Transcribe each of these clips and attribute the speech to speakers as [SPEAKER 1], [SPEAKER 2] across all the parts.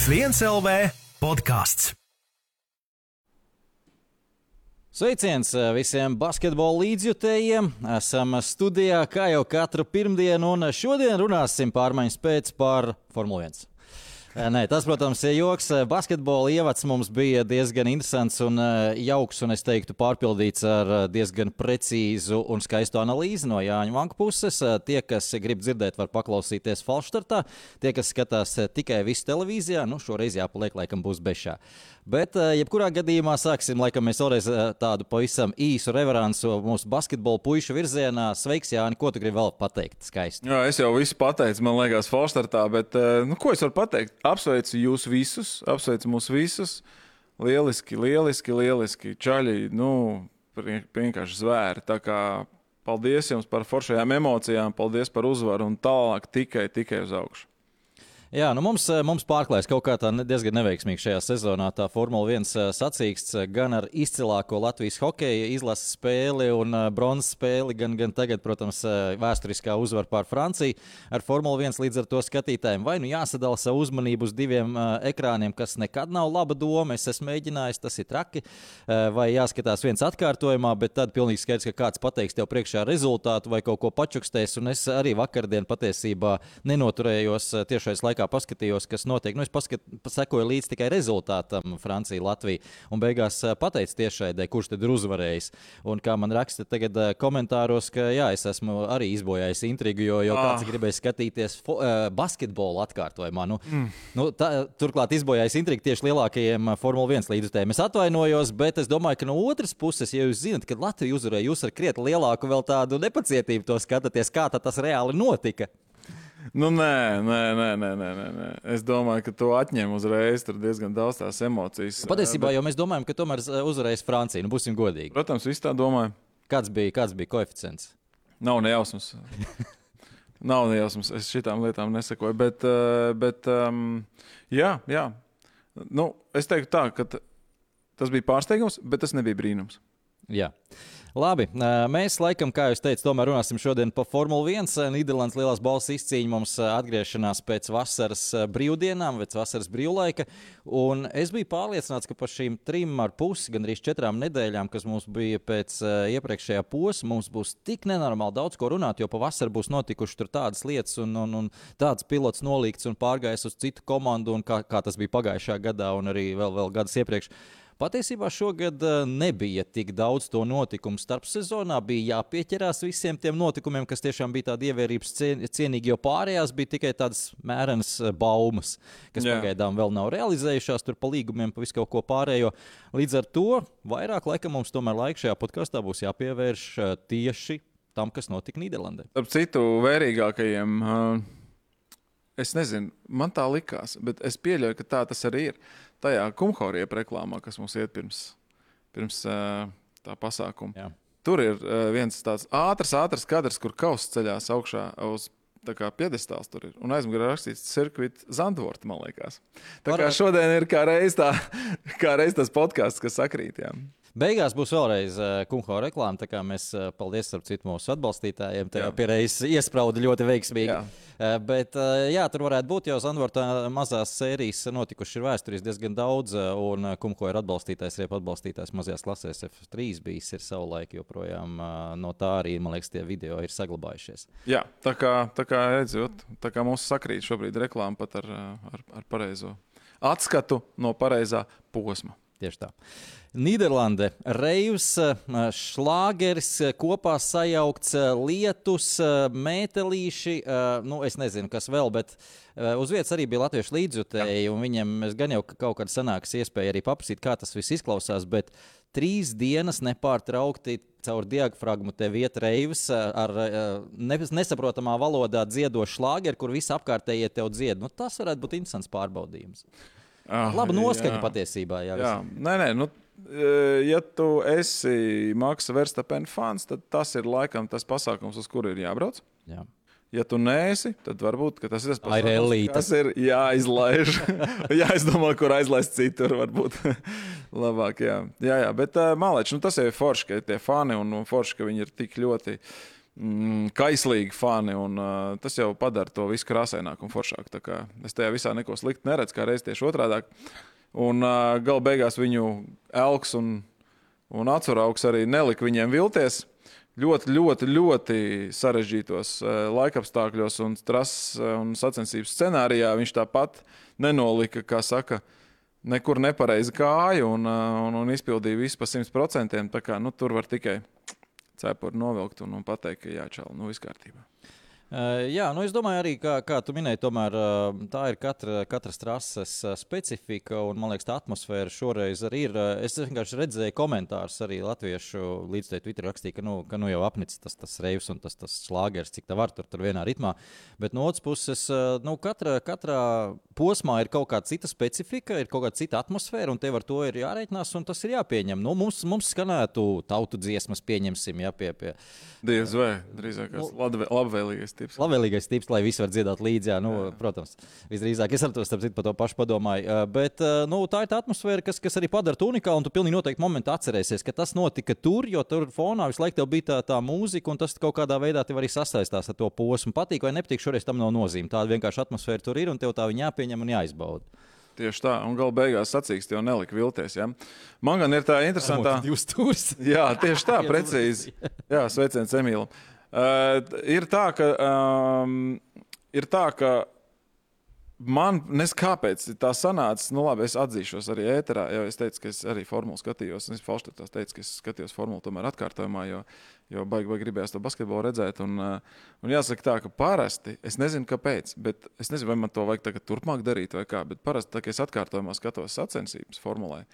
[SPEAKER 1] F1 LV podkāsts.
[SPEAKER 2] Sveiciens eh, visiem basketbola līdzjutējiem! Esam studijā kā jau katru pirmdienu, un šodien runāsim pārmaiņas pēc par Formuli 1. Nē, tas, protams, ir joks. Basketbola ievads mums bija diezgan interesants un jauks, un es teiktu, pārpildīts ar diezgan precīzu un skaistu analīzi no Jāņa Vanka puses. Tie, kas grib dzirdēt, var paklausīties falšstartā. Tie, kas skatās tikai visu televīzijā, nu, šoreiz jāpaliek, laikam, būs bešā. Bet, jebkurā gadījumā, sāksim laikam, mēs vēlreiz tādu pavisam īsu reveransu mūsu basketbola pušu virzienā. Sveiks, Jāni, ko tu gribi vēl pateikt? Skaisti.
[SPEAKER 3] Jā, es jau visu pateicu, man liekas, falšstartā, bet nu, ko es varu pateikt? Apsveicu jūs visus, apsveicu mūs visus. Lieliski, lieliski, lieliski. Čaļi, nu, vienkārši zvēri. Tā kā paldies jums par foršajām emocijām, paldies par uzvaru un tālāk tikai, tikai uz augšu.
[SPEAKER 2] Jā, nu mums, eh, mums pārklājas kaut kā tā diezgan neveiksmīgi šajā sezonā. Tā Formula 1 eh, sacīksts eh, gan ar izcilāko Latvijas hokeja izlases spēli un bronzas spēli, gan, gan tagad, protams, vēsturiskā uzvara pār Franciju. Ar Formula 1 līdz ar to skatītājiem vai nu jāsadala savu uzmanību uz diviem ekrāniem, kas nekad nav laba doma. Es esmu mēģinājis, tas ir traki. Vai jāskatās viens atkārtojumā, bet tad pilnīgi skaidrs, ka kāds pateiks tev priekšā rezultātu vai kaut ko pačukstēs. Un es arī vakardien patiesībā nenoturējos tiešais laikā laikā paskatījos, kas notiek. Nu, es paskat, sekoju līdzi tikai rezultātam Francija, Latvija. Un beigās pateicu tiešraidē, kurš tad ir uzvarējis. Un kā man raksta tagad komentāros, ka jā, es esmu arī izbojājis intrigu, jo, jo kāds ah. gribēja skatīties fo, uh, basketbolu atkārtojumā. Nu, mm. nu, tā, turklāt izbojājis intrigu tieši lielākajiem Formule 1 līdzutējiem. Es atvainojos, bet es domāju, ka no otras puses, ja jūs zinat, ka Latvija uzvarēja, jūs ar krietni lielāku vēl tādu nepacietību to skatāties, kā tas reāli notika.
[SPEAKER 3] Nu, nē, nē, nē, nē, nē, nē. Es domāju, ka to atņem uzreiz. Tur diezgan daudz tās emocijas.
[SPEAKER 2] Patiesībā bet... jau mēs domājam, ka tomēr eh, uzvarēs Francija. Nu, būsim godīgi.
[SPEAKER 3] Protams, visi tā domāja.
[SPEAKER 2] Kāds bija, kāds bija koeficients?
[SPEAKER 3] Nav nejausmas. Nav nejausmas. Es šitām lietām nesakoju. Bet, eh, bet um, jā, jā. Nu, es teiktu tā, ka tas bija pārsteigums, bet tas nebija brīnums.
[SPEAKER 2] Jā. Labi, mēs laikam, kā jūs teicat, tomēr runāsim šodien par Formuli 1. Nīderlandes lielās balss izcīņa mums atgriešanās pēc vasaras brīvdienām, pēc vasaras brīvlaika. Un es biju pārliecināts, ka par šīm trim ar pusi, gandrīz četrām nedēļām, kas mums bija pēc iepriekšējā posma, mums būs tik nenormāli daudz ko runāt, jo pavasarī būs notikušas tādas lietas, un, un, un tāds pilots nolikts un pārgājis uz citu komandu, kā, kā tas bija pagājušā gadā un arī vēl, vēl gadus iepriekš. Patiesībā šogad eh, nebija tik daudz to notikumu starp sezonā. Bija jāpieķerās visiem tiem notikumiem, kas tiešām bija tādi ievērības cienīgi, jo pārējās bija tikai tādas mērenas eh, baumas, kas Jā. pagaidām vēl nav realizējušās, tur pa līgumiem, pa visu kaut ko pārējo. Līdz ar to vairāk laika mums tomēr laika šajā podkāstā būs jāpievērš eh, tieši tam, kas notika Nīderlandē.
[SPEAKER 3] Starp citu, vērīgākajiem. Uh Es nezinu, man tā likās, bet es pieļauju, ka tā tas arī ir. Tajā kumhoriepa reklāmā, kas mums iet pirms, pirms tā pasākuma. Jā. Tur ir viens tāds ātrs, ātrs kadrs, kur kauss ceļās augšā uz tā kā piedestāls tur ir. Un aizmugurē rakstīts cirkuit Zandvorta, man liekas. Tā kā šodien ir kā reiz, tā, kā reiz tas podkāsts, kas sakrīt. Jā.
[SPEAKER 2] Beigās būs vēlreiz uh, Kunho reklāma. Tā kā mēs, uh, paldies ar citu mūsu atbalstītājiem. Tā jau pierreiz iesprauda ļoti veiksmīgi. Jā. Uh, bet, uh, jā, tur varētu būt jau Zandvortā mazās sērijas notikušas ir vēsturiski diezgan daudz. Uh, un uh, Kunho ir atbalstītājs, arī atbalstītājs mazajās klasēs F3 bijis ir savulaik joprojām. Uh, no tā arī, man liekas, tie video ir saglabājušies.
[SPEAKER 3] Jā, tā kā, tā kā redzot, tā kā mums sakrīt šobrīd reklāma pat ar, ar, ar pareizo atskatu no pareizā posma.
[SPEAKER 2] Tieši tā. Nīderlande, Reivs, Šlāgeris, kopā sajaukts lietus, mētelīši, nu, es nezinu, kas vēl, bet uz vietas arī bija latviešu līdzjutēji, un viņiem gan jau kaut kad sanāks iespēja arī paprasīt, kā tas viss izklausās, bet trīs dienas nepārtraukti caur diafragmu te vieta reivs ar nesaprotamā valodā dziedošu šlāgeri, kur visi apkārtējie tev dzied. Nu, tas varētu būt interesants pārbaudījums. Ah, Laba noskaņa jā. patiesībā. Jā,
[SPEAKER 3] jā. Nē, nē, nu, ja tu esi Maksa Verstapena fans, tad tas ir laikam tas pasākums, uz kuru ir jābrauc. Jā. Ja tu neesi, tad varbūt tas ir tas
[SPEAKER 2] pasākums,
[SPEAKER 3] kas ir jāizlaiž. Jāizdomā, kur aizlaist citur. Varbūt labāk. Jā, jā, jā bet uh, malēč, nu, tas ir forši, ka tie fani un, un forši, ka viņi ir tik ļoti mm, kaislīgi fani. Un, uh, tas jau padara to visu krāsaināku un foršāku. Es tajā visā neko sliktu neredzu, kā reiz tieši otrādi. Un uh, gala beigās viņu elks un, un atsvaraugs arī nelika viņiem vilties. Ļoti, ļoti, ļoti sarežģītos uh, laikapstākļos un trases un sacensības scenārijā viņš tāpat nenolika, kā saka, nekur nepareizi kāju un, un, un izpildīja visu pa 100%. Tā kā nu, tur var tikai cepuri novilkt un, un pateikt, ka jāčāla, nu viss kārtībā.
[SPEAKER 2] Uh, jā, nu es domāju, arī, kā, kā tu minēji, tomēr uh, tā ir katra, katras trases uh, specifika. Un, man liekas, tā atmosfēra šoreiz arī ir. Es vienkārši redzēju komentārus arī latviešu līdzekļu Twitter rakstīja, ka, nu, ka nu jau apnicis tas, tas reivs un tas, tas slāgers, cik tā var tur, tur vienā ritmā. Bet no otras puses, nu, katra, katrā posmā ir kaut kāda cita specifika, ir kaut kāda cita atmosfēra, un tev ar to ir jārēķinās, un tas ir jāpieņem. Nu, mums, mums skanētu tautu dziesmas, pieņemsim, jā, pie. pie.
[SPEAKER 3] Diez vai drīzāk nu, labvēlīgais
[SPEAKER 2] tips. Labvēlīgais tips, lai visi var dziedāt līdzi. Jā, nu, jā. Protams, visdrīzāk es ar to starp citu par to pašu padomāju. Bet nu, tā ir tā atmosfēra, kas, kas arī padara to unikālu. Un tu pilnīgi noteikti momentā atcerēsies, ka tas notika tur, jo tur fonā visu laiku bija tā, tā mūzika, un tas kaut kādā veidā tev arī sasaistās ar to posmu. Patīk vai nepatīk, šoreiz tam nav nozīme. Tāda vienkārši atmosfēra tur ir, un tev tā viņa jāpieņem un jāizbauda.
[SPEAKER 3] Tieši tā, un gala beigās sacīksts jau nelika vilties. Ja? Man gan ir tā interesantā.
[SPEAKER 2] Jūs turst.
[SPEAKER 3] Jā, tieši tā, precīzi. Jā, sveiciens Emīlam. Uh, ir tā, ka, um, ir tā, ka man neskāpēc tā sanāca. Nu, labi, es atzīšos arī ēterā, jo es teicu, ka es arī formulu skatījos. Es Falštatās teicu, ka es skatījos formulu tomēr atkārtojumā, jo, jo baigi, baigi gribējās to basketbolu redzēt. Un, uh, un jāsaka tā, ka parasti, es nezinu kāpēc, bet es nezinu, vai man to vajag tagad turpmāk darīt vai kā, bet parasti, tā, kad es atkārtojumā skatos sacensības formulē,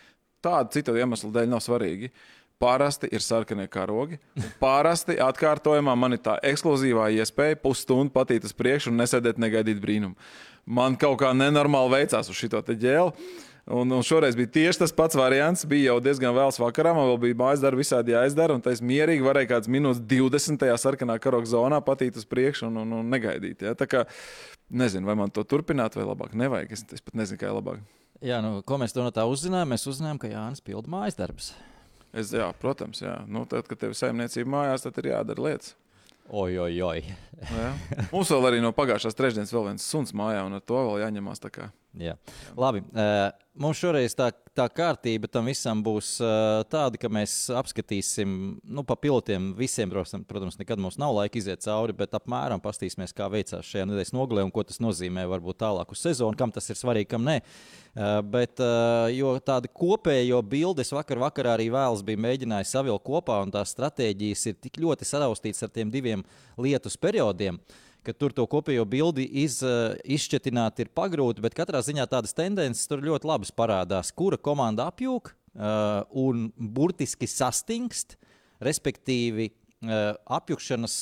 [SPEAKER 3] tādu citu iemeslu dēļ nav svarīgi. Parasti ir sarkanie karogi. Parasti atkārtojumā man ir tā ekskluzīvā iespēja pusstundu patīt uz priekšu un nesēdēt, negaidīt brīnumu. Man kaut kā nenormāli veicās uz šo ģēlu. Un, un šoreiz bija tieši tas pats variants. Bija jau diezgan vēls vakarā, man vēl bija mājas darbi, visādi jāizdara. Un tas mierīgi varēja kāds minūtes 20. sarkanā karoga zonā patīt uz priekšu un, un, un negaidīt. Ja? Tā kā nezinu, vai man to turpināt, vai labāk nevajag. Es, es pat nezinu, kā ir labāk.
[SPEAKER 2] Jā, nu, ko mēs no tā uzzinājām? Mēs uzzinājām, ka Jānis pilda mājas darbus.
[SPEAKER 3] Es, jā, protams, jā. Nu, tad, kad tev ir saimniecība mājās, tad ir jādara lietas.
[SPEAKER 2] Oi, oi, oi.
[SPEAKER 3] Mums vēl arī no pagājušās trešdienas vēl viens suns mājā, un ar to vēl jāņemās. Jā.
[SPEAKER 2] Labi. Uh, mums šoreiz tā, tā kārtība tam visam būs uh, tāda, ka mēs apskatīsim, nu, pa pilotiem visiem, protams, nekad mums nav laika iziet cauri, bet apmēram pastīsimies, kā veicās šajā nedēļas nogalē un ko tas nozīmē varbūt tālāk uz sezonu, kam tas ir svarīgi, kam nē. Uh, Uh, bet uh, tādu kopējo bildi es vakar, vakarā arī vēlas bija mēģinājis savilkt kopā, un tās stratēģijas ir tik ļoti saraustītas ar tiem diviem lietus periodiem. Tur to kopējo bildi iz, uh, izšķetināt ir pagrūti, bet katrā ziņā tādas tendences tur ļoti labi parādās, kura komanda apjūg uh, un burtiski sastingst, respektīvi apjukšanas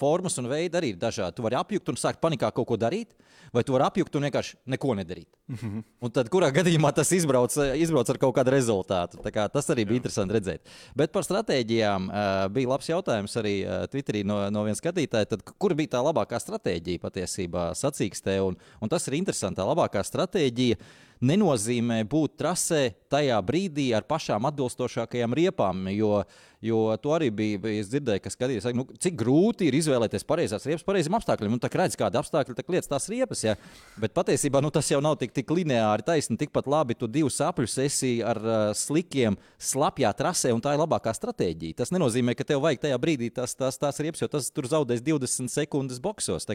[SPEAKER 2] formas un veidi arī ir dažādi. Tu vari apjukt un sākt panikā kaut ko darīt, vai tu vari apjukt un vienkārši neko nedarīt. Mm -hmm. Un tad, kurā gadījumā tas izbrauc, izbrauc ar kaut kādu rezultātu. Kā, tas arī bija Jā. interesanti redzēt. Bet par stratēģijām uh, bija labs jautājums arī uh, Twitterī no, no viena skatītāja. Tad, kur bija tā labākā stratēģija patiesībā sacīkstē? Un, un tas ir interesanti. Tā labākā stratēģija nenozīmē būt trasē tajā brīdī ar pašām atbilstošākajām riepām. Jo, jo to arī bija, bija dzirdēju, ka skatījās, nu, cik grūti ir izvēlēties pareizās riepas, pareiziem apstākļiem. Nu, tā redz, kāda apstākļa tā lietas tās riepas. Ja? Bet patiesībā nu, tas jau nav tik, tik lineāri taisni. Tikpat labi tu divus sapļus esi ar uh, slikiem, slapjā trasē, un tā ir labākā stratēģija. Tas nenozīmē, ka tev vajag tajā brīdī tās, tās, tās riepas, jo tas tur zaudēs 20 sekundes boxos.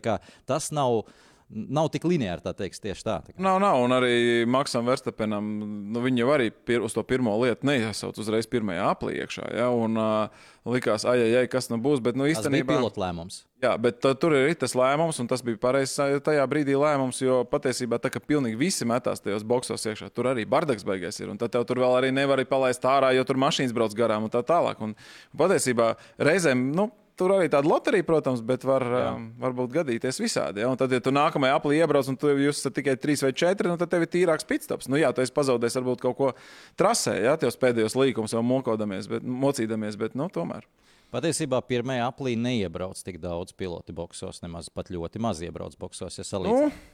[SPEAKER 2] Tas nav nav tik lineāri, tā teiks, tieši tā. tā
[SPEAKER 3] nav, nav, un arī Maksam Verstapenam, nu, viņi jau arī pir, uz to pirmo lietu neiesauc uzreiz pirmajā aplī iekšā, ja, un uh, likās, ai, ai, ai, kas nu būs, bet, nu, īstenībā.
[SPEAKER 2] Tas bija pilota lēmums.
[SPEAKER 3] Jā, bet tā, tur ir tas lēmums, un tas bija pareizs tajā brīdī lēmums, jo patiesībā tā, ka pilnīgi visi metās tajos boxos iekšā, tur arī bardaks beigās ir, un tad tev tur vēl arī nevar palaist ārā, jo tur mašīnas brauc garām un tā tālāk. Un, un patiesībā reizēm, nu, Tur arī tāda loterija, protams, bet var, um, var būt gadīties visādi. Ja? Un tad, ja tu nākamajā aplī iebrauc un tu jūs esat tikai trīs vai četri, nu, tad tev ir tīrāks pitstops. Nu, jā, tu esi pazaudējis varbūt kaut ko trasē, ja tos pēdējos līkumus jau mokodamies, bet, mocīdamies, bet nu, tomēr.
[SPEAKER 2] Patiesībā pirmajā aplī neiebrauc tik daudz pilotu boxos, nemaz pat ļoti maz iebrauc boxos, ja salīdzinām. Nu.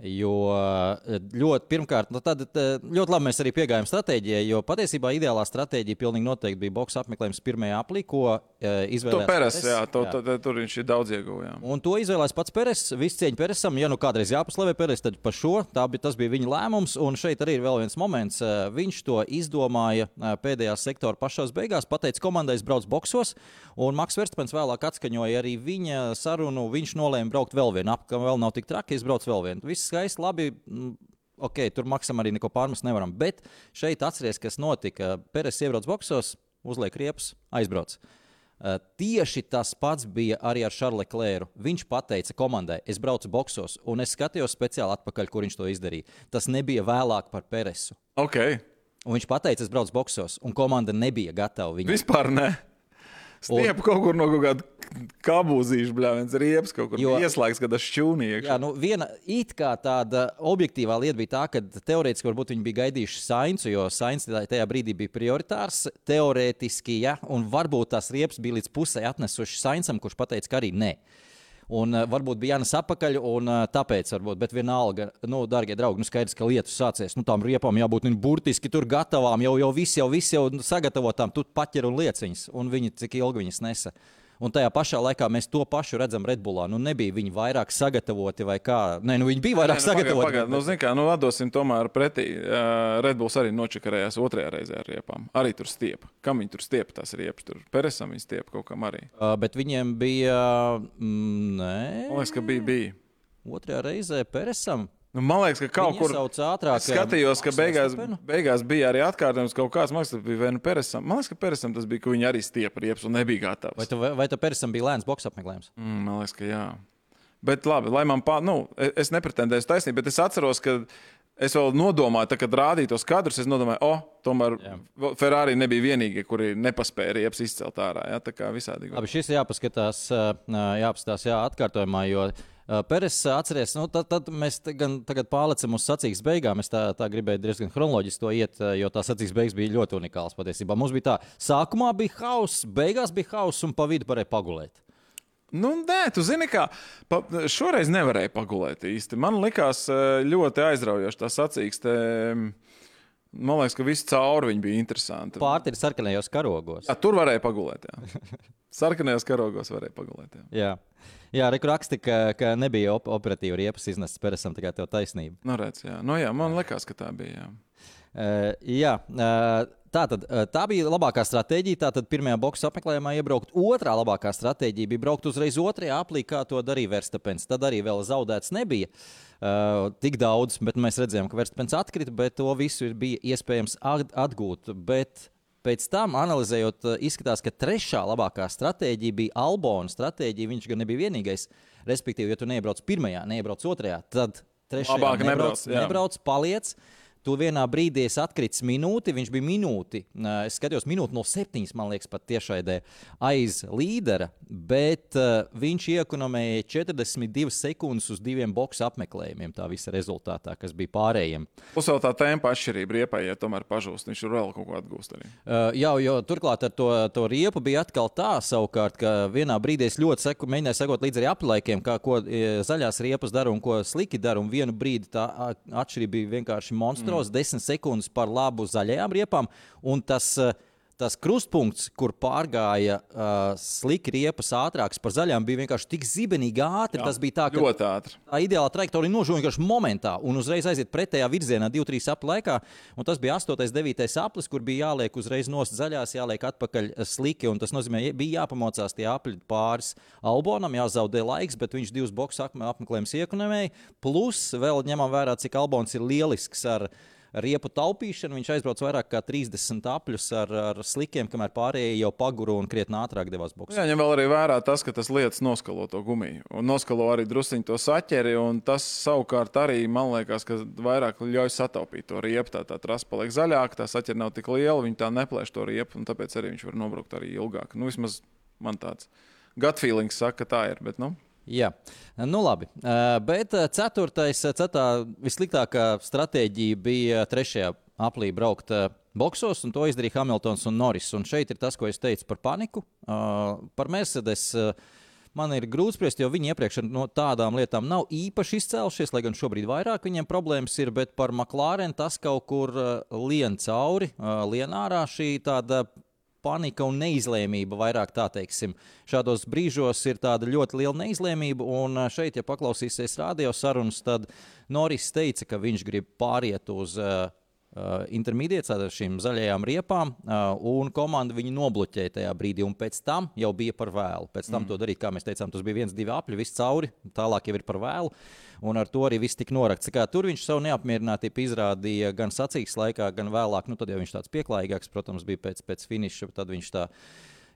[SPEAKER 2] Jo ļoti, pirmkārt, nu tad, ļoti labi mēs arī piegājām stratēģijai, jo patiesībā ideālā stratēģija pilnīgi noteikti bija boxa apmeklējums pirmajā aplī, ko izvēlējās.
[SPEAKER 3] To Peres, jā, to,
[SPEAKER 2] jā.
[SPEAKER 3] to, to, tur viņš ir daudz ieguvējis.
[SPEAKER 2] Un to izvēlējās pats Peres. Viss cieņa Peresam. Ja nu kādreiz jāpaslavē Peres, tad par šo bija, tas bija viņa lēmums. Un šeit arī ir vēl viens moments. Viņš to izdomāja pēdējā sektora pašās beigās. Pateica komandai, es braucu boxos. Un Maks Verstapens vēlāk atskaņoja arī viņa sarunu. Viņš nolēma braukt vēl vienu ap, ka vēl nav tik traki. Es braucu vēl vienu. Viss skaisti, labi ok, tur maksam arī neko pārmest nevaram. Bet šeit atcerieties, kas notika. Peres iebrauc boxos, uzliek riepas, aizbrauc. Uh, tieši tas pats bija arī ar Šarlu Klēru. Viņš teica komandai, es braucu boxos, un es skatījos speciāli atpakaļ, kur viņš to izdarīja. Tas nebija vēlāk par Peresu.
[SPEAKER 3] Okay.
[SPEAKER 2] Un viņš teica, es braucu boxos, un komanda nebija gatava viņu.
[SPEAKER 3] Vispār ne. Stiepu un... kaut kur no kaut kāda kabūzīša, bļāviens, riepas kaut kur jo, ieslēgts, kad tas šķūnieks.
[SPEAKER 2] Jā, nu viena it kā tāda objektīvā lieta bija tā, ka teorētiski varbūt viņi bija gaidījuši saincu, jo saints tajā brīdī bija prioritārs. Teorētiski, ja, un varbūt tās riepas bija līdz pusē atnesuši saincam, kurš pateica, ka arī nē. Un uh, varbūt bija jānes atpakaļ, un uh, tāpēc, varbūt, bet vienalga, nu, darbie draugi, nu, skaidrs, ka lietus sācies. Nu, tām riepām jābūt nu, burtiski tur gatavām, jau, jau viss, jau viss jau sagatavotām, tu paķer un lieciņas, un viņi cik ilgi viņas nesa. Un tajā pašā laikā mēs to pašu redzam Redbullā. Nu, nebija viņi vairāk sagatavoti vai kā. Nē, nu, viņi bija vairāk Nē, nu, sagatavoti.
[SPEAKER 3] Pagad, pagad. Nu, zin, kā, nu, atdosim tomēr pretī. Uh, Redbulls arī nočakarējās otrajā reizē ar riepām. Arī tur stiepa. Kam viņi tur stiepa tās riepas? Tur Peresam viņi stiepa kaut kam arī.
[SPEAKER 2] Uh, bet viņiem bija. Mm, nē.
[SPEAKER 3] Man liekas, ka bija. bija.
[SPEAKER 2] Otrajā reizē Peresam.
[SPEAKER 3] Nu, man liekas, ka kaut kur
[SPEAKER 2] ātrāk,
[SPEAKER 3] es skatījos, ka beigās, beigās bija arī atkārtojums kaut kāds. Tas bija Vēnu Peresam. Man liekas, ka Peresam tas bija, ka viņi arī stiepa riepas un nebija gatavs.
[SPEAKER 2] Vai, tu, vai tu Peresam bija lēns boks apmeklējums?
[SPEAKER 3] Mm, man liekas, ka jā. Bet labi, lai man pār, nu, es nepretendēju taisnību, bet es atceros, ka es vēl nodomāju, tā, kad rādīju tos kadrus, es nodomāju, o, oh, tomēr jā. Ferrari nebija vienīgie, kuri nepaspēja riepas izcelt ārā. Jā, tā kā visādi.
[SPEAKER 2] Labi, šis jāpaskatās, jāpaskatās, jā, atkārtojumā, jo Peres, atcerieties, nu, tad, tad mēs gan tagad pārlecam uz sacīkstes beigām. Es tā, tā gribēju diezgan chronoloģiski to iet, jo tā sacīkstes beigas bija ļoti unikāls patiesībā. Mums bija tā, sākumā bija hauss, beigās bija hauss un pa vidu varēja pagulēt.
[SPEAKER 3] Nu, nē, tu zini, kā pa, šoreiz nevarēja pagulēt īsti. Man likās ļoti aizraujoši tā sacīkste. Man liekas, ka viss cauri bija interesanti.
[SPEAKER 2] Pārti ir sarkanajos karogos.
[SPEAKER 3] Jā, tur varēja pagulēt. Sarkanajos karogos varēja pagulēt. Jā.
[SPEAKER 2] jā. Jā, Reku raksta, ka, ka nebija op operatīva riepas izneses Peresam, tā kā tev taisnība.
[SPEAKER 3] Nu, redz, jā. Nu, jā, man liekas, ka tā bija. Jā.
[SPEAKER 2] Uh, jā, uh, tā, tad, uh, tā bija labākā stratēģija. Tātad pirmajā boxa apmeklējumā iebraukt. Otrā labākā stratēģija bija braukt uzreiz otrajā aplī, kā to darīja Verstapens. Tad arī vēl zaudēts nebija. Tik daudz, bet mēs redzējām, ka Verstapens atkrita, bet to visu bija iespējams atgūt. Bet Pēc tam, analizējot, eh, izskatās, ka trešā labākā stratēģija bija Albona stratēģija. Viņš gan nebija vienīgais. Respektīvi, ja tu neiebrauc pirmajā, neiebrauc otrajā, tad trešajā
[SPEAKER 3] Labāk nebrauc,
[SPEAKER 2] nebrauc, nebrauc paliec. Tu vienā brīdī atkritis minūti, viņš bija minūti. Es skatījos, minūti no septiņas, man liekas, pat tiešraidē aiz līdera, bet viņš iekonomēja 42 sekundes uz diviem boxu apmeklējumiem. Tā visa rezultātā, kas bija pārējiem.
[SPEAKER 3] Plus vēl tā tempa atšķirība riepai, ja tomēr pažūst, viņš tur vēl kaut ko atgūst. Arī.
[SPEAKER 2] Jā, jo turklāt ar to, to riepu bija atkal tā, savukārt, ka vienā brīdī es ļoti seku, mēģināju sekot līdzi arī aplaikiem, kā ko zaļās riepas dara un ko sliki dara. Un vienu brīdi tā atšķirība bija vienkārši monstru metros, 10 sekundes par labu zaļajām riepām. Un tas, uh, tas krustpunkts, kur pārgāja uh, slika riepas ātrāks par zaļām, bija vienkārši tik zibenīgi ātri. Jā, tas bija tā,
[SPEAKER 3] ka ļoti ātri.
[SPEAKER 2] Tā ideālā trajektorija nožūja vienkārši momentā un uzreiz aiziet pretējā virzienā, 2-3 apli laikā. Un tas bija 8. un 9. aplis, kur bija jāliek uzreiz nost zaļās, jāliek atpakaļ sliki. Tas nozīmē, ka bija jāpamocās tie apli pāris albonam, jāzaudē laiks, bet viņš divus boxu apmeklējumus iekonomēja. Plus vēl ņemam vērā, cik albons ir lielisks ar viņa riepu taupīšanu. Viņš aizbrauca vairāk kā 30 apļus ar, ar slikiem, kamēr pārējie jau paguru un krietni ātrāk devās boxē.
[SPEAKER 3] Jā, ņem vēl arī vērā tas, ka tas lietas noskalo to gumiju un noskalo arī drusciņu to saķeri. Tas savukārt arī man liekas, ka vairāk ļauj sataupīt to riepu. Tā, tā trasa paliek zaļāka, tā saķeri nav tik liela, viņi tā neplēš to riepu, un tāpēc arī viņš var nobraukt arī ilgāk. Nu, vismaz man tāds gut feelings saka, ka tā ir. Bet, nu,
[SPEAKER 2] Jā, nu labi. Bet ceturtais, ceturtā vissliktākā stratēģija bija trešajā aplī braukt boxos, un to izdarīja Hamiltons un Norris. Un šeit ir tas, ko es teicu par paniku. Par Mercedes man ir grūti spriest, jo viņi iepriekš no tādām lietām nav īpaši izcēlušies, lai gan šobrīd vairāk viņiem problēmas ir, bet par McLaren tas kaut kur lien cauri, lien ārā šī tāda panika un neizlēmība, vairāk tā teiksim. Šādos brīžos ir tāda ļoti liela neizlēmība, un šeit, ja paklausīsies radio sarunas, tad Noris teica, ka viņš grib pāriet uz uh, Uh, intermediāts ar šīm zaļajām riepām, uh, un komanda viņu nobloķēja tajā brīdī. Pēc tam jau bija par vēlu. Pēc tam mm. to darīt, kā mēs teicām, tas bija viens, divi apli, viss cauri, tālāk jau ir par vēlu. Un ar to arī viss tika norakts. Kā, tur viņš savu neapmierinātību izrādīja gan sacīks laikā, gan vēlāk. Nu, tad jau viņš tāds pieklājīgāks, protams, bija pēc, pēc finiša. Tad viņš tā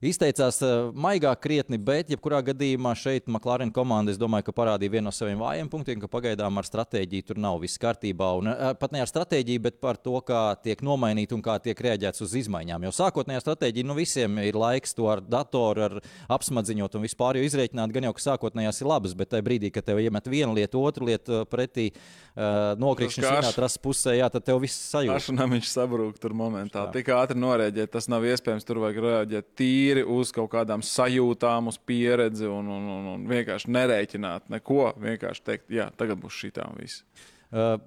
[SPEAKER 2] izteicās uh, maigāk krietni, bet jebkurā gadījumā šeit McLaren komanda, es domāju, ka parādīja vienu no saviem vājiem punktiem, ka pagaidām ar stratēģiju tur nav viss kārtībā. Un, uh, pat ne ar stratēģiju, bet par to, kā tiek nomainīta un kā tiek rēģēts uz izmaiņām. Jo sākotnējā stratēģija, nu visiem ir laiks to ar datoru, ar apsmadziņot un vispār jau izreikināt, gan jau, ka sākotnējās ir labas, bet tajā brīdī, kad tev iemet vienu lietu, otru lietu pretī, uh, nokrišņas vienā trases pusē, jā, tad tev viss sajūta.
[SPEAKER 3] Ašanām viņš sabrūk tur momentā. Tik ātri norēģēt, tas nav iespējams. Tur vajag rēģēt tīri tīri uz kaut kādām sajūtām, uz pieredzi un, un, un, un vienkārši nerēķināt neko. Vienkārši teikt, jā, tagad būs šī tā viss.
[SPEAKER 2] Uh.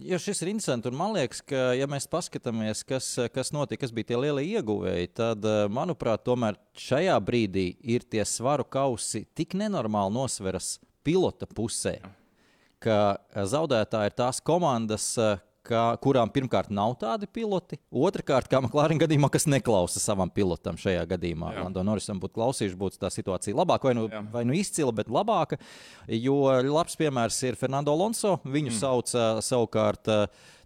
[SPEAKER 2] Ja šis ir interesants, un man liekas, ka, ja mēs paskatāmies, kas, kas notika, kas bija tie lielie ieguvēji, tad, uh, manuprāt, tomēr šajā brīdī ir tie svaru kausi tik nenormāli nosveras pilota pusē, ka zaudētāji ir tās komandas, uh, ka, kurām pirmkārt nav tādi piloti, otrkārt, kā McLaren gadījumā, kas neklausa savam pilotam šajā gadījumā. Lando Norrisam būtu klausījušies, būtu tā situācija labāka, vai nu, Jā. vai nu izcila, bet labāka. Jo labs piemērs ir Fernando Alonso. Viņu mm. sauc savukārt.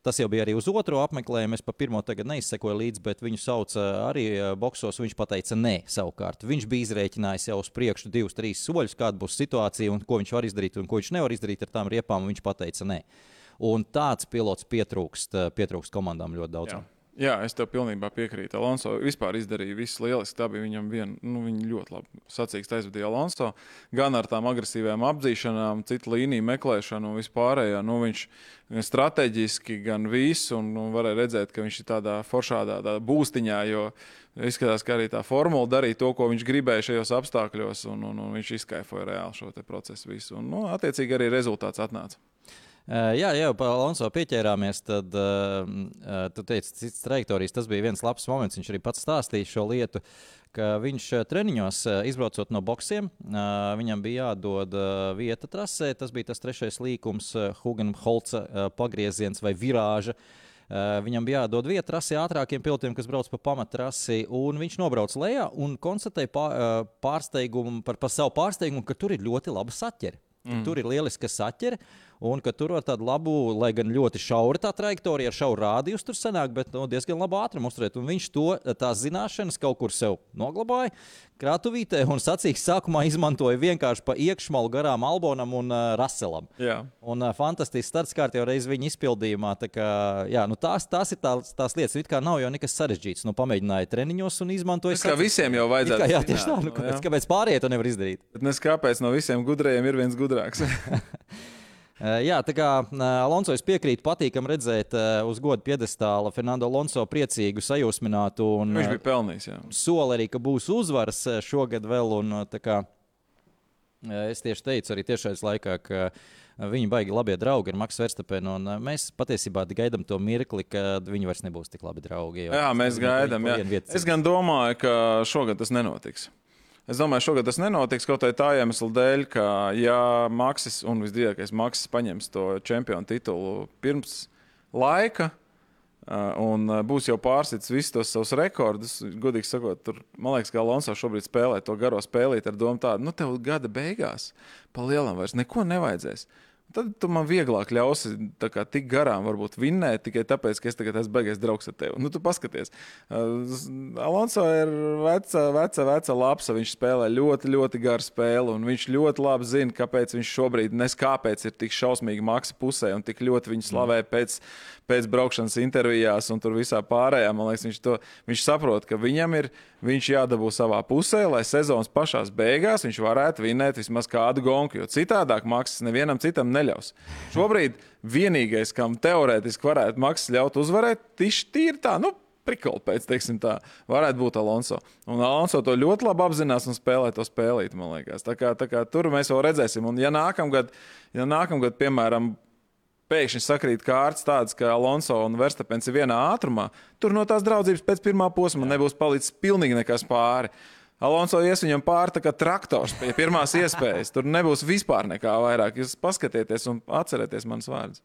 [SPEAKER 2] Tas jau bija arī uz otro apmeklējumu. Es pa pirmo tagad neizsekoju līdzi, bet viņu sauca arī boxos. Viņš teica, nē, savukārt. Viņš bija izrēķinājis jau uz priekšu divus, trīs soļus, kāda būs situācija un ko viņš var izdarīt un ko viņš nevar izdarīt ar tām riepām. Viņš teica, nē. Un tāds pilots pietrūkst, eh, pietrūkst komandām ļoti daudz.
[SPEAKER 3] Jā. Jā, es tev pilnībā piekrītu. Alonso vispār izdarīja visu lieliski. Tā bija viņam viena, nu, viņa ļoti labi sacīkst aizvadīja Alonso. Gan ar tām agresīvām apdzīšanām, citu līniju meklēšanu un vispārējo. Nu, viņš strateģiski, gan visu, un nu, varēja redzēt, ka viņš ir tādā foršādā tādā būstiņā, jo izskatās, ka arī tā formula darīja to, ko viņš gribēja šajos apstākļos, un, un, un viņš izkaifoja reāli šo procesu visu. Un, nu, attiecīgi arī rezultāts atnāca.
[SPEAKER 2] Uh, jā, jau par Alonso pieķērāmies. Tad, uh, uh, tu teici, cits trajektorijas. Tas bija viens labs moments. Viņš arī pats stāstīja šo lietu, ka viņš treniņos, izbraucot no boxiem, viņam bija jādod vieta trasē. Tas bija tas trešais līkums, Hugenholca pagrieziens vai virāža. Viņam bija jādod vieta trasē ātrākiem pilotiem, kas brauc pa pamatrasi. Viņš nobrauca lejā un konstatēja pārsteigumu par, par savu pārsteigumu, ka tur ir ļoti laba saķere. Mm. Tur ir lieliska saķere un ka tur var tādu labu, lai gan ļoti šaura tā trajektorija, ar šauru rādījus tur sanāk, bet nu, diezgan labu ātrumu uzturēt. Un viņš to tās zināšanas kaut kur sev noglabāja krātuvītē un sacīks sākumā izmantoja vienkārši pa iekšmalu garām Albonam un uh, Raselam.
[SPEAKER 3] Jā.
[SPEAKER 2] Un uh, fantastisks starts kārtībā reiz viņa izpildījumā. Tā kā, jā, nu tās, tās ir tās, tās lietas, kā nav jau nekas sarežģīts. Nu, pamēģināja treniņos un izmantoja.
[SPEAKER 3] Tas kā visiem jau vajadzētu.
[SPEAKER 2] Kā, jā, tieši tā. Nu, kāpēc, kāpēc pārējie to nevar izdarīt?
[SPEAKER 3] Bet nes kāpēc no visiem gudrajiem ir viens gudrāks?
[SPEAKER 2] Jā, tā kā Alonso es piekrītu, patīkam redzēt uz godu piedestāla Fernando Alonso priecīgu, sajūsminātu. Un,
[SPEAKER 3] Viņš bija pelnījis. Jā.
[SPEAKER 2] Soli arī, ka būs uzvaras šogad vēl. Un, kā, es tieši teicu arī tiešais laikā, ka viņi baigi labie draugi ar Maksu Verstapenu. Mēs patiesībā gaidām to mirkli, kad viņi vairs nebūs tik labi draugi.
[SPEAKER 3] Jā, mēs gaidām. Es gan domāju, ka šogad tas nenotiks. Es domāju, šogad tas nenotiks kaut tā iemesla dēļ, ka, ja Maksis un visdrīzākais Maksis paņems to čempionu titulu pirms laika, un būs jau pārsits visus tos savus rekordus. Godīgi sakot, tur, man liekas, ka Alonso šobrīd spēlē to garo spēlīt ar domu tādu, nu, tev gada beigās pa lielam vairs neko nevajadzēs. Tad tu man vieglāk ļausi kā, tik garām, varbūt vinnēt tikai tāpēc, ka es tagad esmu beigas draugs ar tevi. Nu, tu paskaties, uh, Alonso ir veca, veca, veca lapsa. Viņš spēlē ļoti, ļoti garu spēli, un viņš ļoti labi zina, kāpēc viņš šobrīd nes kāpēc ir tik šausmīgi maksa pusē un tik ļoti viņu slavē pēc, pēc braukšanas intervijās un tur visā pārējā. Man liekas, viņš, to, viņš saprot, ka viņam ir viņš jādabū savā pusē, lai sezonas pašās beigās viņš varētu vinēt vismaz kādu gonku, jo citādāk maksas nevienam citam neļaus. Šobrīd vienīgais, kam teorētiski varētu maksas ļaut uzvarēt, tieši tīri tā. Nu, Prikoli pēc, teiksim, tā, varētu būt Alonso. Un Alonso to ļoti labi apzinās un spēlē to spēlīt, man liekas. Tā kā, tā kā tur mēs vēl redzēsim. Un, ja nākamgad, ja nākamgad piemēram, pēkšņi sakrīt kārtas tādas, ka Alonso un Verstapens ir vienā ātrumā, tur no tās draudzības pēc pirmā posma nebūs palicis pilnīgi nekas pāri. Alonso ies viņam pāri tā kā traktors pie pirmās iespējas. Tur nebūs vispār nekā vairāk. Jūs paskatieties un atcerieties manas vārdus.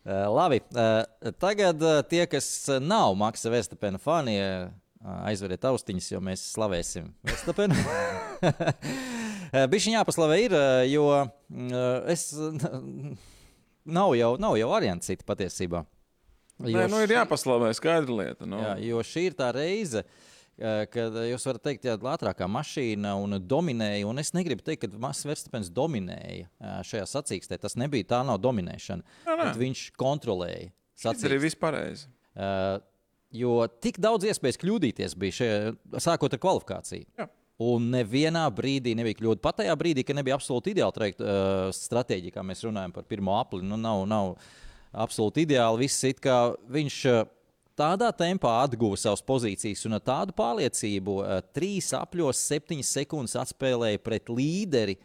[SPEAKER 2] Uh, labi, uh, tagad uh, tie, kas nav Maksa Verstapena fani, aizveriet austiņas, jo mēs slavēsim Verstapenu. Bišķiņā jāpaslavē ir, jo es nav jau, nav jau variants citi patiesībā.
[SPEAKER 3] Jo Nē, nu ir jāpaslavē, skaidra lieta. Nu.
[SPEAKER 2] Jā, jo šī ir tā reize, kad jūs varat teikt, ka ātrākā mašīna un dominēja. Un es negribu teikt, ka Masis Verstapens dominēja šajā sacīkstē. Tas nebija tā, nav dominēšana. Jā, nē. viņš kontrolēja.
[SPEAKER 3] Tas arī viss pareizi. Uh,
[SPEAKER 2] jo tik daudz iespējas kļūdīties bija šajā, sākot ar kvalifikāciju. Jā. Un nevienā brīdī nebija kļūda. Pat tajā brīdī, kad nebija absolūti ideāla trajekt, uh, stratēģija, kā mēs runājam par pirmo apli, nu, nav, nav absolūti ideāli. Viss it kā viņš uh, tādā tempā atguva savas pozīcijas un ar tādu pārliecību uh, trīs apļos, septiņas sekundes atspēlēja pret līderi.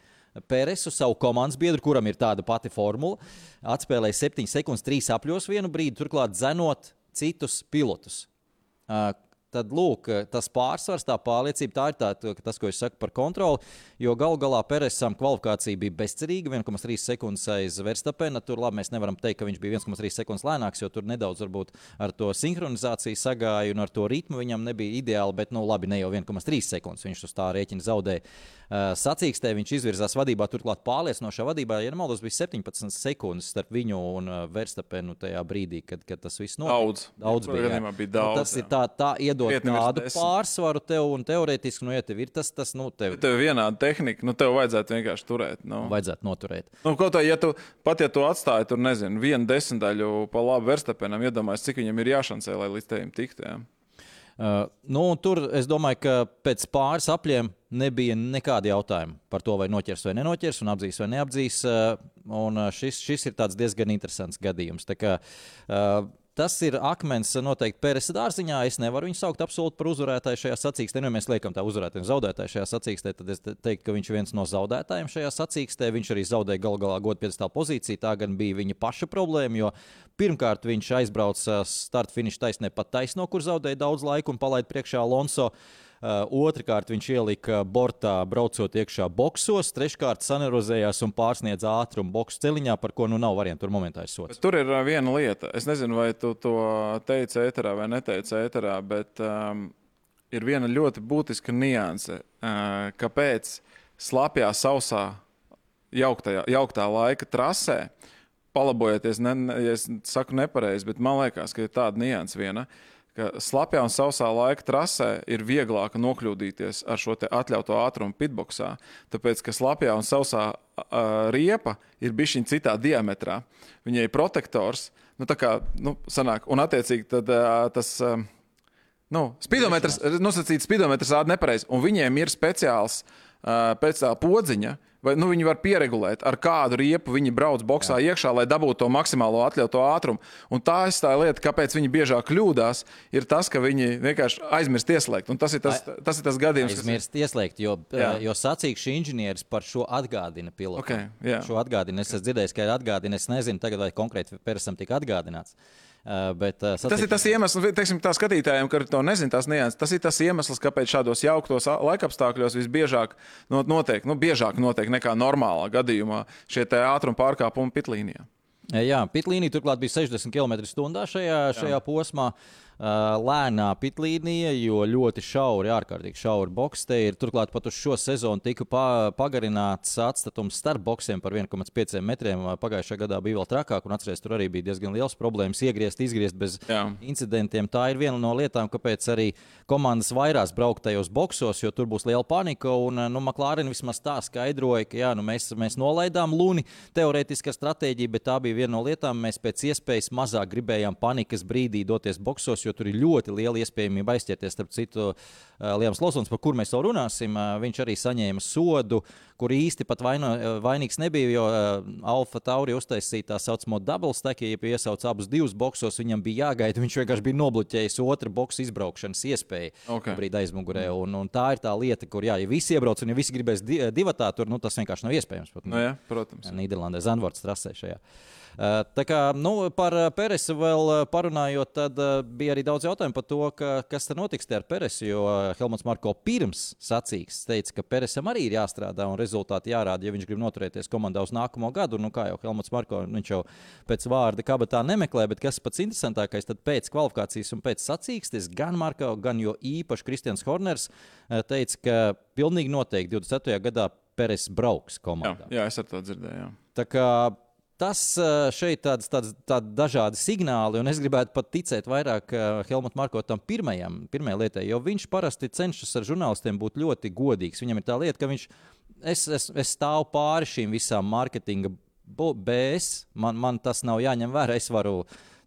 [SPEAKER 2] Pēresu, savu komandas biedru, kuram ir tāda pati formula, atspēlēja 7 sekundes, 3 apļos vienu brīdi, turklāt zenot citus pilotus. Tad lūk, tas pārsvars, tā pārliecība, tā ir tā, tas, ko es saku par kontroli. Jo galu galā Peresam kvalifikācija bija bezcerīga, 1,3 sekundes aiz Verstapena. Tur labi, mēs nevaram teikt, ka viņš bija 1,3 sekundes lēnāks, jo tur nedaudz varbūt ar to sinhronizāciju sagāja un ar to ritmu viņam nebija ideāli, bet nu labi, ne jau 1,3 sekundes viņš uz tā rēķina zaudēja. Sacīkstē viņš izvirzās vadībā, turklāt pārliecinošā vadībā, ja nemaldos, bija 17 sekundes starp viņu un Verstapenu tajā brīdī, kad, kad tas viss notika.
[SPEAKER 3] Daudz.
[SPEAKER 2] Daudz bija.
[SPEAKER 3] bija daudz, nu,
[SPEAKER 2] tas jā. ir tā, tā iedod tādu pārsvaru tev un teorētiski, nu, ja tev ir tas, tas nu, tev.
[SPEAKER 3] Tev vienāda tehnika, nu, tev vajadzētu vienkārši turēt. Nu.
[SPEAKER 2] Vajadzētu noturēt.
[SPEAKER 3] Nu, kaut kā, ja tu pat ja tu atstāji tur, nezinu, vienu desmitaļu pa labu Verstapenam, iedomājies, cik viņam ir jāšancē, lai līdz tevim tiktu. Ja?
[SPEAKER 2] Uh, nu, tur es domāju, ka pēc pāris apļiem nebija nekāda jautājuma par to, vai noķers vai nenoķers, un apdzīs vai neapdzīs. Uh, un uh, šis, šis ir diezgan interesants gadījums. Tā kā, uh, Tas ir akmens noteikti Pēras dārziņā. Es nevaru viņu saukt absolūti par uzvarētāju šajā sacīkstē. Nu, ja mēs liekam tā uzvarētāju un zaudētāju šajā sacīkstē, tad es teiktu, ka viņš ir viens no zaudētājiem šajā sacīkstē. Viņš arī zaudēja gal galā godpiedstāvā pozīciju. Tā gan bija viņa paša problēma, jo pirmkārt viņš aizbrauca starta finiša taisnē pat taisno, kur zaudēja daudz laika un palaida priekšā Alonso. Uh, otrakārt, viņš ielika bortā, braucot iekšā boxos. Treškārt, sanerozējās un pārsniedza ātrumu boxu celiņā, par ko nu nav variantu. Tur momentā ir sots.
[SPEAKER 3] Tur ir uh, viena lieta. Es nezinu, vai tu to teici ēterā vai neteici ēterā, bet um, ir viena ļoti būtiska nianse. Uh, kāpēc slapjā, sausā, jauktajā, jauktā laika trasē, palabojieties, ne, ja es saku nepareizi, bet man liekas, ka ir tāda nianse viena. Uh, ka slapjā un sausā laika trasē ir vieglāk nokļūdīties ar šo atļautu ātrumu pitboxā. Tāpēc, ka slapjā un sausā uh, riepa ir bijusi citā diametrā. Viņai ir protektors, nu, tā kā nu, sanāk, un attiecīgi tad, uh, tas. Uh, Nu, spidometrs, nosacīts spidometrs rāda nepareizi, un viņiem ir speciāls uh, pēc tā podziņa, uh, Vai nu, viņi var pieregulēt, ar kādu riepu viņi brauc boxā Jā. iekšā, lai dabūtu to maksimālo atļautu ātrumu. Un tā ir tā lieta, kāpēc viņi biežāk kļūdās, ir tas, ka viņi vienkārši aizmirst ieslēgt. Un tas ir tas, tas, ir tas gadījums,
[SPEAKER 2] kas aizmirst ieslēgt, jo, jā. jo sacīkšu inženieris par šo atgādina pilotam.
[SPEAKER 3] Okay, jā.
[SPEAKER 2] šo atgādina. Es esmu dzirdējis, ka ir atgādina. Es nezinu, tagad vai konkrēti Persam tika atgādināts. Uh, bet, uh,
[SPEAKER 3] sacīt... Tas ir tas iemesls, teiksim, tā skatītājiem, kuriem to nezina, tās nianses. Tas ir tas iemesls, kāpēc šādos jauktos laikapstākļos visbiežāk notiek, nu, biežāk notiek nekā normālā gadījumā šie ātruma pārkāpumi pitlīnijā.
[SPEAKER 2] Jā, pitlīnija turklāt bija 60 km/h šajā, šajā Jā. posmā. Uh, lēnā pitlīnija, jo ļoti šauri, ārkārtīgi šauri boxi te ir. Turklāt pat uz šo sezonu tika pa, pagarināts atstatums starp boxiem par 1,5 metriem. Pagājušajā gadā bija vēl trakāk, un atcerieties, tur arī bija diezgan liels problēmas iegriezt, izgriezt bez Jā. incidentiem. Tā ir viena no lietām, kāpēc arī komandas vairās braukt tajos boxos, jo tur būs liela panika. Un, nu, McLaren vismaz tā skaidroja, ka jā, nu, mēs, mēs nolaidām Luni teorētiskā stratēģija, bet tā bija viena no lietām. Mēs pēc iespējas mazāk gribējām panikas brīdī doties boxos jo tur ir ļoti liela iespējamība aizķerties. Starp citu, Liems Losons, par kur mēs vēl runāsim, viņš arī saņēma sodu kur īsti pat vaino, vainīgs nebija, jo Alfa Tauri uztaisīja tā saucamo double stack, ja piesauc abus divus boxos, viņam bija jāgaida, viņš vienkārši bija nobloķējis otru boxu izbraukšanas iespēju
[SPEAKER 3] Okay.
[SPEAKER 2] brīdi aizmugurē. Un, un tā ir tā lieta, kur, jā, ja visi iebrauc un ja visi gribēs di divatā, tur nu, tas vienkārši nav iespējams. Pat,
[SPEAKER 3] Nu, jā, protams.
[SPEAKER 2] Nīderlandē Zanvorts trasē šajā. Tā kā nu, par Peresu vēl parunājot, tad bija arī daudz jautājumu par to, ka, kas tad notiks ar Peresu. Jo Helmuts Marko pirms sacīks teica, ka Peresam arī ir jāstrādā un rezultāti jārāda, ja viņš grib noturēties komandā uz nākamo gadu. Nu, kā jau Helmuts Marko, viņš jau pēc vārda kabatā nemeklē, bet kas pats interesantākais, tad pēc kvalifikācijas un pēc sacīkstes gan Marko, gan jo īpaši Kristians Horners teica, ka pilnīgi noteikti 24. gadā Peres brauks
[SPEAKER 3] Jā,
[SPEAKER 2] komandā.
[SPEAKER 3] jā, es ar to dzirdēju. Jā.
[SPEAKER 2] Tā kā tas eh, šeit tāds, tāds, tādi dažādi signāli, un es gribētu pat ticēt vairāk Helmutam Markotam pirmajam, pirmajai lietai, jo viņš parasti cenšas ar žurnālistiem būt ļoti godīgs. Viņam ir tā lieta, ka viņš, es, es, es stāvu pāri šīm visām mārketinga BS, man, man tas nav jāņem vērā, es varu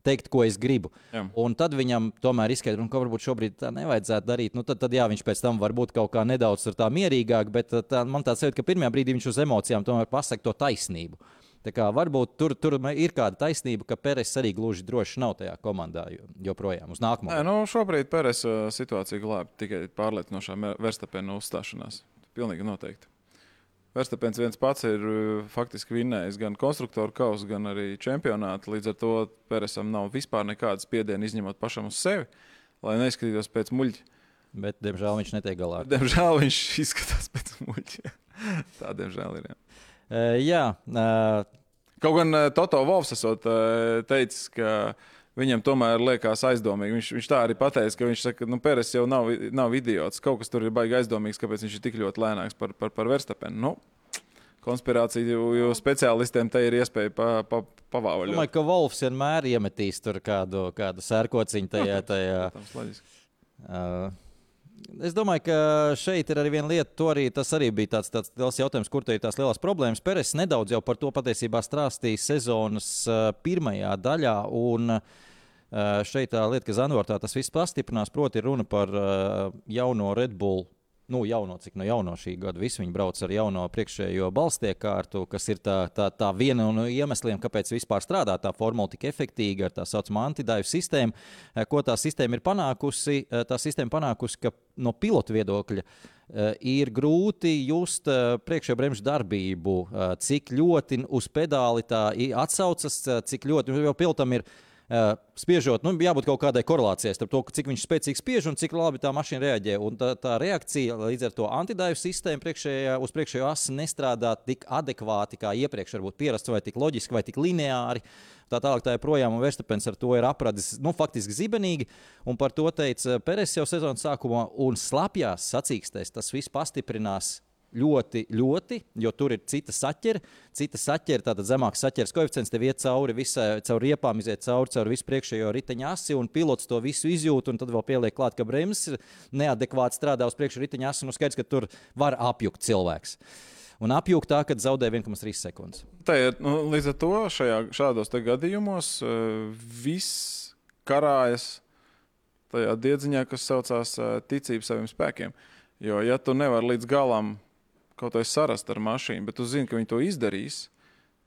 [SPEAKER 2] teikt, ko es gribu.
[SPEAKER 3] Jā.
[SPEAKER 2] Un tad viņam tomēr izskaidro, ka varbūt šobrīd tā nevajadzētu darīt. Nu, tad, tad jā, viņš pēc tam var būt kaut kā nedaudz mierīgāk, bet uh, tā, man tāds sajūta, ka pirmajā brīdī viņš uz emocijām tomēr pasaka to taisnību. Tā kā varbūt tur, tur ir kāda taisnība, ka Pēters arī gluži droši nav tajā komandā jo- joprojām uz nākamo.
[SPEAKER 3] Nē, nu, šobrīd Pēters situācija glābj tikai pārliecinošā Verstapēna uzstāšanās. Pilnīgi noteikti. Verstapēns viens pats ir uh, faktiski vinnējis gan konstruktoru kausu, gan arī čempionātu. Līdz ar to Pētersam nav vispār nekādas spiediena izņemot pašam uz sevi, lai neizskatītos pēc muļķa.
[SPEAKER 2] Bet, diemžēl, viņš netiek galā.
[SPEAKER 3] Diemžēl viņš izskatās pēc muļķa. Tā, diemžēl, ir. Jā.
[SPEAKER 2] E, jā, e,
[SPEAKER 3] Kaut gan uh, Toto Vovs esot teicis, ka viņam tomēr liekas aizdomīgi. Viņš, viņš tā arī pateica, ka viņš saka, ka nu, Pēters jau nav, nav idiots. Kaut kas tur ir baigi aizdomīgs, kāpēc viņš ir tik ļoti lēnāks par, par, par Verstapenu. Nu, jo speciālistiem te ir iespēja pa, pa, pavāvaļot.
[SPEAKER 2] domāju, ka Wolfs vienmēr iemetīs tur kādu, kādu sērkociņu tajā. tajā.
[SPEAKER 3] Protams, loģiski.
[SPEAKER 2] Uh, Es domāju, ka šeit ir arī viena lieta, to arī, tas arī bija tāds, tāds liels jautājums, kur te ir tās lielās problēmas. Peres nedaudz jau par to patiesībā stāstīja sezonas uh, pirmajā daļā. Un, uh, šeit tā lieta, ka Zanvārtā tas viss pastiprinās, proti, runa par uh, jauno Red Bull. Nu, jauno, cik no jauno šī gada. Visi viņi brauc ar jauno priekšējo balstiekārtu, kas ir tā, tā, tā viena no iemesliem, kāpēc vispār strādā tā formula tik efektīvi ar tā saucamo antidaivu sistēmu. Eh, Ko tā sistēma ir panākusi? Eh, Tā sistēma panākusi, ka no pilota viedokļa eh, ir grūti just priekšējo bremžu darbību, cik ļoti uz pedāli tā atsaucas, cik ļoti jo pilotam ir. Uh, spiežot, nu, jābūt kaut kādai korelācijai starp to, cik spēcīgi spiež un cik labi tā mašīna reaģē. Un tā, tā reakcija līdz ar to antidaivu sistēmu priekšējā, uz priekšējo asi nestrādā tik adekvāti kā iepriekš, varbūt pierasts vai tik loģiski vai tik lineāri. Tā tālāk tā joprojām, un Verstapens ar to ir apradis nu, faktiski zibenīgi. Un par to teica Peres jau sezonas sākumā, un slapjās sacīkstēs tas viss pastiprinās ļoti, ļoti, jo tur ir cita saķere. Cita saķere, tātad zemāks saķeres koeficients, tev iet cauri visai, caur riepām, iziet cauri, cauri visu priekšējo riteņa asi, un pilots to visu izjūt, un tad vēl pieliek klāt, ka bremzes ir neadekvāti strādā uz priekšu riteņa asi, un nu skaidrs, ka tur var apjukt cilvēks. Un apjūgt tā, kad zaudē 1,3 sekundes.
[SPEAKER 3] Tā ir nu, līdz ar to šajā, šādos gadījumos uh, viss karājas tajā diedziņā, kas saucās uh, ticība saviem spēkiem. Jo, ja tu nevari līdz galam kaut ko sarast ar mašīnu, bet tu zini, ka viņi to izdarīs,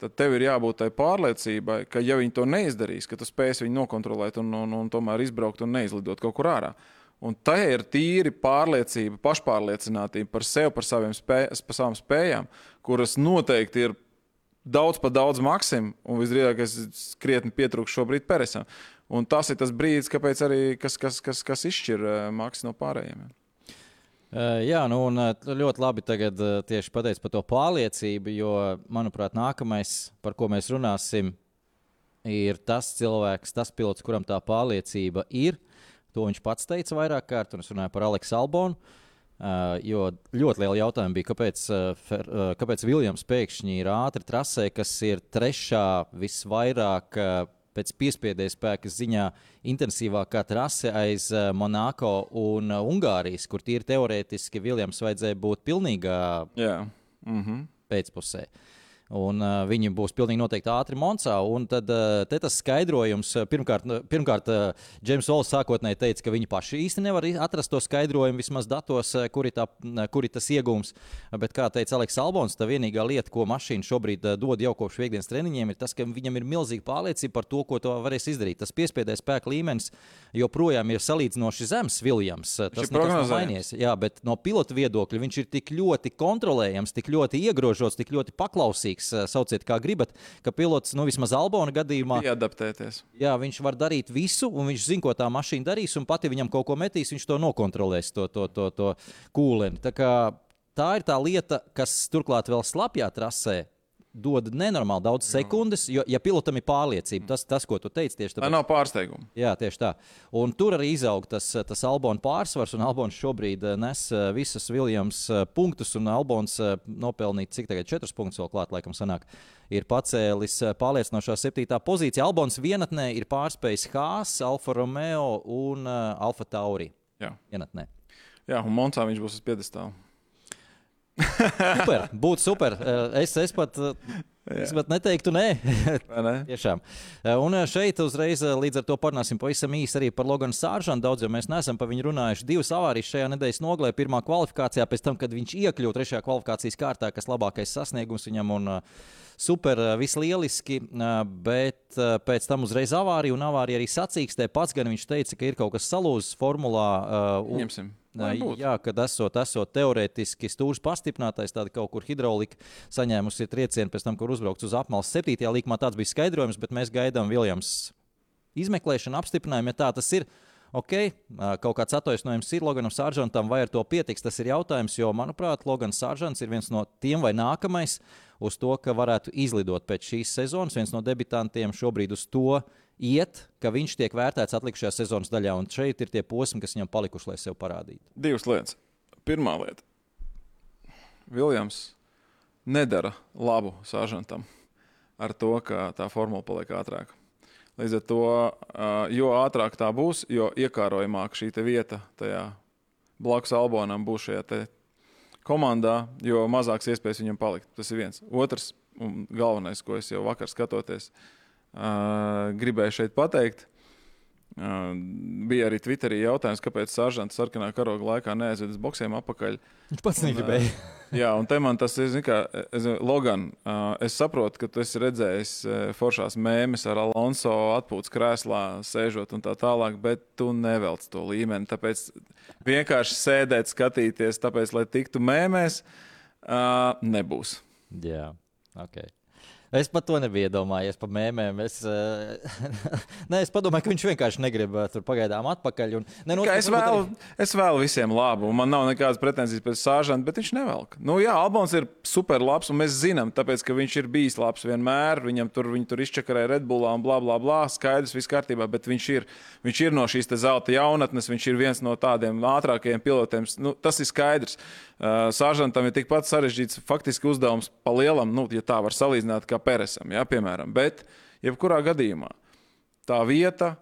[SPEAKER 3] tad tev ir jābūt tai pārliecībai, ka, ja viņi to neizdarīs, ka tu spēsi viņu nokontrolēt un, un, un tomēr izbraukt un neizlidot kaut kur ārā. Un tā ir tīri pārliecība, pašpārliecinātība par sevi, par, spē, par savām spējām, kuras noteikti ir daudz par daudz maksim, un visdrīzāk es krietni pietrūkšu šobrīd Peresam. Un tas ir tas brīdis, kāpēc arī kas, kas, kas, kas izšķir uh, maksu no pārējiem.
[SPEAKER 2] Uh, jā, nu, un uh, ļoti labi tagad uh, tieši pateicis par to pārliecību, jo, manuprāt, nākamais, par ko mēs runāsim, ir tas cilvēks, tas pilots, kuram tā pārliecība ir. To viņš pats teica vairāk kārt, un es runāju par Aleksu Albonu. Uh, jo ļoti liela jautājuma bija, kāpēc, uh, kāpēc Viljams pēkšņi ir ātri trasē, kas ir trešā visvairāk uh, pēc piespiedēja spēka ziņā intensīvākā trase aiz uh, Monako un uh, Ungārijas, kur tīri teorētiski Viljams vajadzēja būt pilnīgā
[SPEAKER 3] Jā, mm -hmm.
[SPEAKER 2] pēcpusē. Un, uh, viņi būs pilnīgi noteikti ātri Monsā. Un tad uh, tas skaidrojums, pirmkārt, pirmkārt uh, Džeims Vols sākotnēji teica, ka viņi paši īsti nevar atrast to skaidrojumu vismaz datos, uh, kur ir, tā, uh, kur ir tas iegūms. Bet, kā teica Aleks Albons, tā vienīgā lieta, ko mašīna šobrīd uh, dod jau kopš piekdienas treniņiem, ir tas, ka viņam ir milzīga pārliecība par to, ko to varēs izdarīt. Tas piespiedēs spēka līmenis joprojām ir salīdzinoši zems Viljams. Tas
[SPEAKER 3] ir prognozējams.
[SPEAKER 2] mainījies. Jā, bet no pilota viedokļa viņš ir tik ļoti kontrolējams, tik ļoti iegrožots, tik ļoti paklausīgs eh, sauciet kā gribat, ka pilots, nu vismaz Albona gadījumā,
[SPEAKER 3] adaptēties.
[SPEAKER 2] Jā, viņš var darīt visu, un viņš zina, ko tā mašīna darīs, un pati viņam kaut ko metīs, viņš to nokontrolēs, to, to, to, to kūleni. Tā, kā, tā ir tā lieta, kas turklāt vēl slapjā trasē dod nenormāli daudz sekundes, jo, ja pilotam ir pārliecība, tas, tas ko tu teici, tieši
[SPEAKER 3] tāpēc. Tā nav pārsteiguma.
[SPEAKER 2] Jā, tieši tā. Un tur arī izaug tas, tas Albons pārsvars, un Albons šobrīd eh, nes eh, visas Viljams eh, punktus, un Albons nopelnīt cik tagad četrus punktus vēl klāt, laikam sanāk. Ir pacēlis pārliecinošā septītā pozīcija. Albons vienatnē ir pārspējis Hāz, Alfa Romeo un Alfa Tauri.
[SPEAKER 3] Jā.
[SPEAKER 2] Vienatnē.
[SPEAKER 3] Jā, un Monsā viņš būs uz piedestāla
[SPEAKER 2] super, būtu super. Eh, es, es pat. Eh, es pat neteiktu, nē.
[SPEAKER 3] ne?
[SPEAKER 2] Tiešām. Eh, un šeit uzreiz līdz ar to parunāsim pavisam īsi arī par Loganu Sāržanu. Daudz jau mēs neesam par viņu runājuši. Divas avārijas šajā nedēļas nogalē. Pirmā kvalifikācijā, pēc tam, kad viņš iekļuva trešajā kvalifikācijas kārtā, kas labākais sasniegums viņam. Un, super, vislieliski, bet pēc tam uzreiz avārija un avārija arī sacīkstē. Pats gan viņš teica, ka ir kaut kas salūzis formulā.
[SPEAKER 3] Ņemsim.
[SPEAKER 2] Jā, kad esot, esot teorētiski stūris pastiprinātais, tāda kaut kur hidraulika saņēmusi triecienu pēc tam, kur uzbraukts uz apmales 7. līkumā. Tāds bija skaidrojums, bet mēs gaidām Viljams izmeklēšanu, apstiprinājumu, ja tā tas ir. Ok, kaut kāds attaisnojums ir Loganam Sāržantam, vai ar to pietiks, tas ir jautājums, jo, manuprāt, Logans Sāržants ir viens no tiem vai nākamais uz to, ka varētu izlidot pēc šīs sezonas, viens no debitantiem šobrīd uz to iet, ka viņš tiek vērtēts atlikušajā sezonas daļā. Un šeit ir tie posmi, kas viņam palikuši, lai sev parādītu.
[SPEAKER 3] Divas lietas. Pirmā lieta. Viljams nedara labu sāžantam ar to, ka tā formula paliek ātrāka. Līdz ar to, jo ātrāk tā būs, jo iekārojamāk šī vieta tajā blakus albonam būs šajā komandā, jo mazāks iespējas viņam palikt. Tas ir viens. Otrs, un galvenais, ko es jau vakar skatoties, gribēju šeit pateikt. Bija arī Twitterī jautājums, kāpēc Sāržants sarkanā karoga laikā neaizved uz boxiem atpakaļ.
[SPEAKER 2] Viņš pats negribēja.
[SPEAKER 3] Jā, un te man tas ir, kā, es, Logan, uh, es saprotu, ka tu esi redzējis uh, foršās mēmes ar Alonso atpūtas krēslā, sēžot un tā tālāk, bet tu nevelc to līmeni. Tāpēc vienkārši sēdēt, skatīties, tāpēc, lai tiktu mēmēs, uh, nebūs.
[SPEAKER 2] Jā, ok. Es pat to nebiju iedomājies par mēmēm. Es, uh, nē, es domāju, ka viņš vienkārši negrib uh, tur pagaidām atpakaļ. Un,
[SPEAKER 3] ne, nu, es, arī... es vēlu visiem labu. Man nav nekādas pretenzijas pēc sāžanta, bet viņš nevelk. Nu, jā, Albons ir super labs, un mēs zinām, tāpēc, ka viņš ir bijis labs vienmēr. Viņam tur, viņi tur izčakarēja Redbullā un bla, bla, bla. Skaidrs, viss kārtībā, bet viņš ir, viņš ir no šīs zelta jaunatnes, viņš ir viens no tādiem ātrākajiem pilotiem. Nu, tas ir skaidrs. Sāžantam ir tikpat sarežģīts faktiski uzdevums pa lielam, nu, ja tā var salīdzināt, kā Peresam, ja, piemēram. Bet, jebkurā gadījumā, tā vieta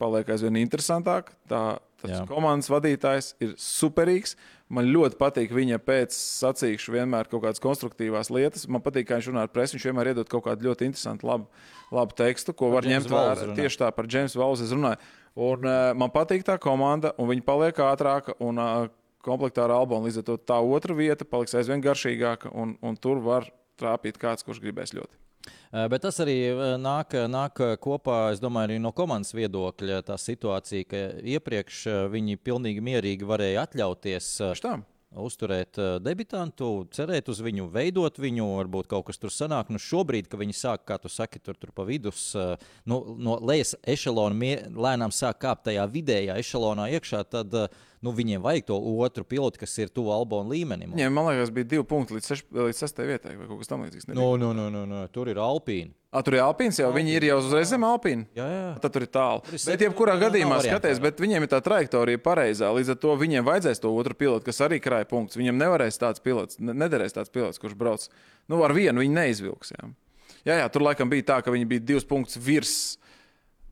[SPEAKER 3] paliek aizvien interesantāka. Tā, tas Jā. komandas vadītājs ir superīgs. Man ļoti patīk viņa pēc sacīkšu vienmēr kaut kādas konstruktīvās lietas. Man patīk, kā viņš runā ar presi. Viņš vienmēr iedod kaut kādu ļoti interesantu, labu, labu tekstu, ko par var James ņemt vērā. Tieši tā par Jamesu Valsu es runāju. Un, uh, man patīk tā komanda, un viņi paliek ātrāka. Un, uh, komplektā ar Albonu. Līdz ar to tā otra vieta paliks aizvien garšīgāka, un, un tur var trāpīt kāds, kurš gribēs ļoti.
[SPEAKER 2] Bet tas arī nāk, nāk kopā, es domāju, arī no komandas viedokļa. Tā situācija, ka iepriekš viņi pilnīgi mierīgi varēja atļauties.
[SPEAKER 3] Štām
[SPEAKER 2] uzturēt debitantu, cerēt uz viņu, veidot viņu, varbūt kaut kas tur sanāk. Nu, šobrīd, kad viņi sāk, kā tu saki, tur, tur pa vidus, nu, no lejas ešalona lēnām sāk kāpt tajā vidējā ešalonā iekšā, tad nu, viņiem vajag to otru pilotu, kas ir tuvu Albona līmenim.
[SPEAKER 3] Viņiem, man liekas, bija divi punkti līdz, seš, līdz sastajai vietai vai kaut kas tamlīdzīgs.
[SPEAKER 2] No, no, no, no, no. Tur ir Alpīna.
[SPEAKER 3] A, tur ir Alpīns jau, Alpīns. viņi ir jau uzreiz zem Alpīna.
[SPEAKER 2] Jā, jā.
[SPEAKER 3] Tad tur ir tālu. Tur ir bet, jebkurā gadījumā, skaties, bet viņiem ir tā trajektorija pareizā. Līdz ar to viņiem vajadzēs to otru pilotu, kas arī krāja punktus. Viņam nevarēs tāds pilots, nederēs tāds pilots, kurš brauc. Nu, ar vienu viņi neizvilks. Jā. jā, jā, tur laikam bija tā, ka viņi bija divus punktus virs.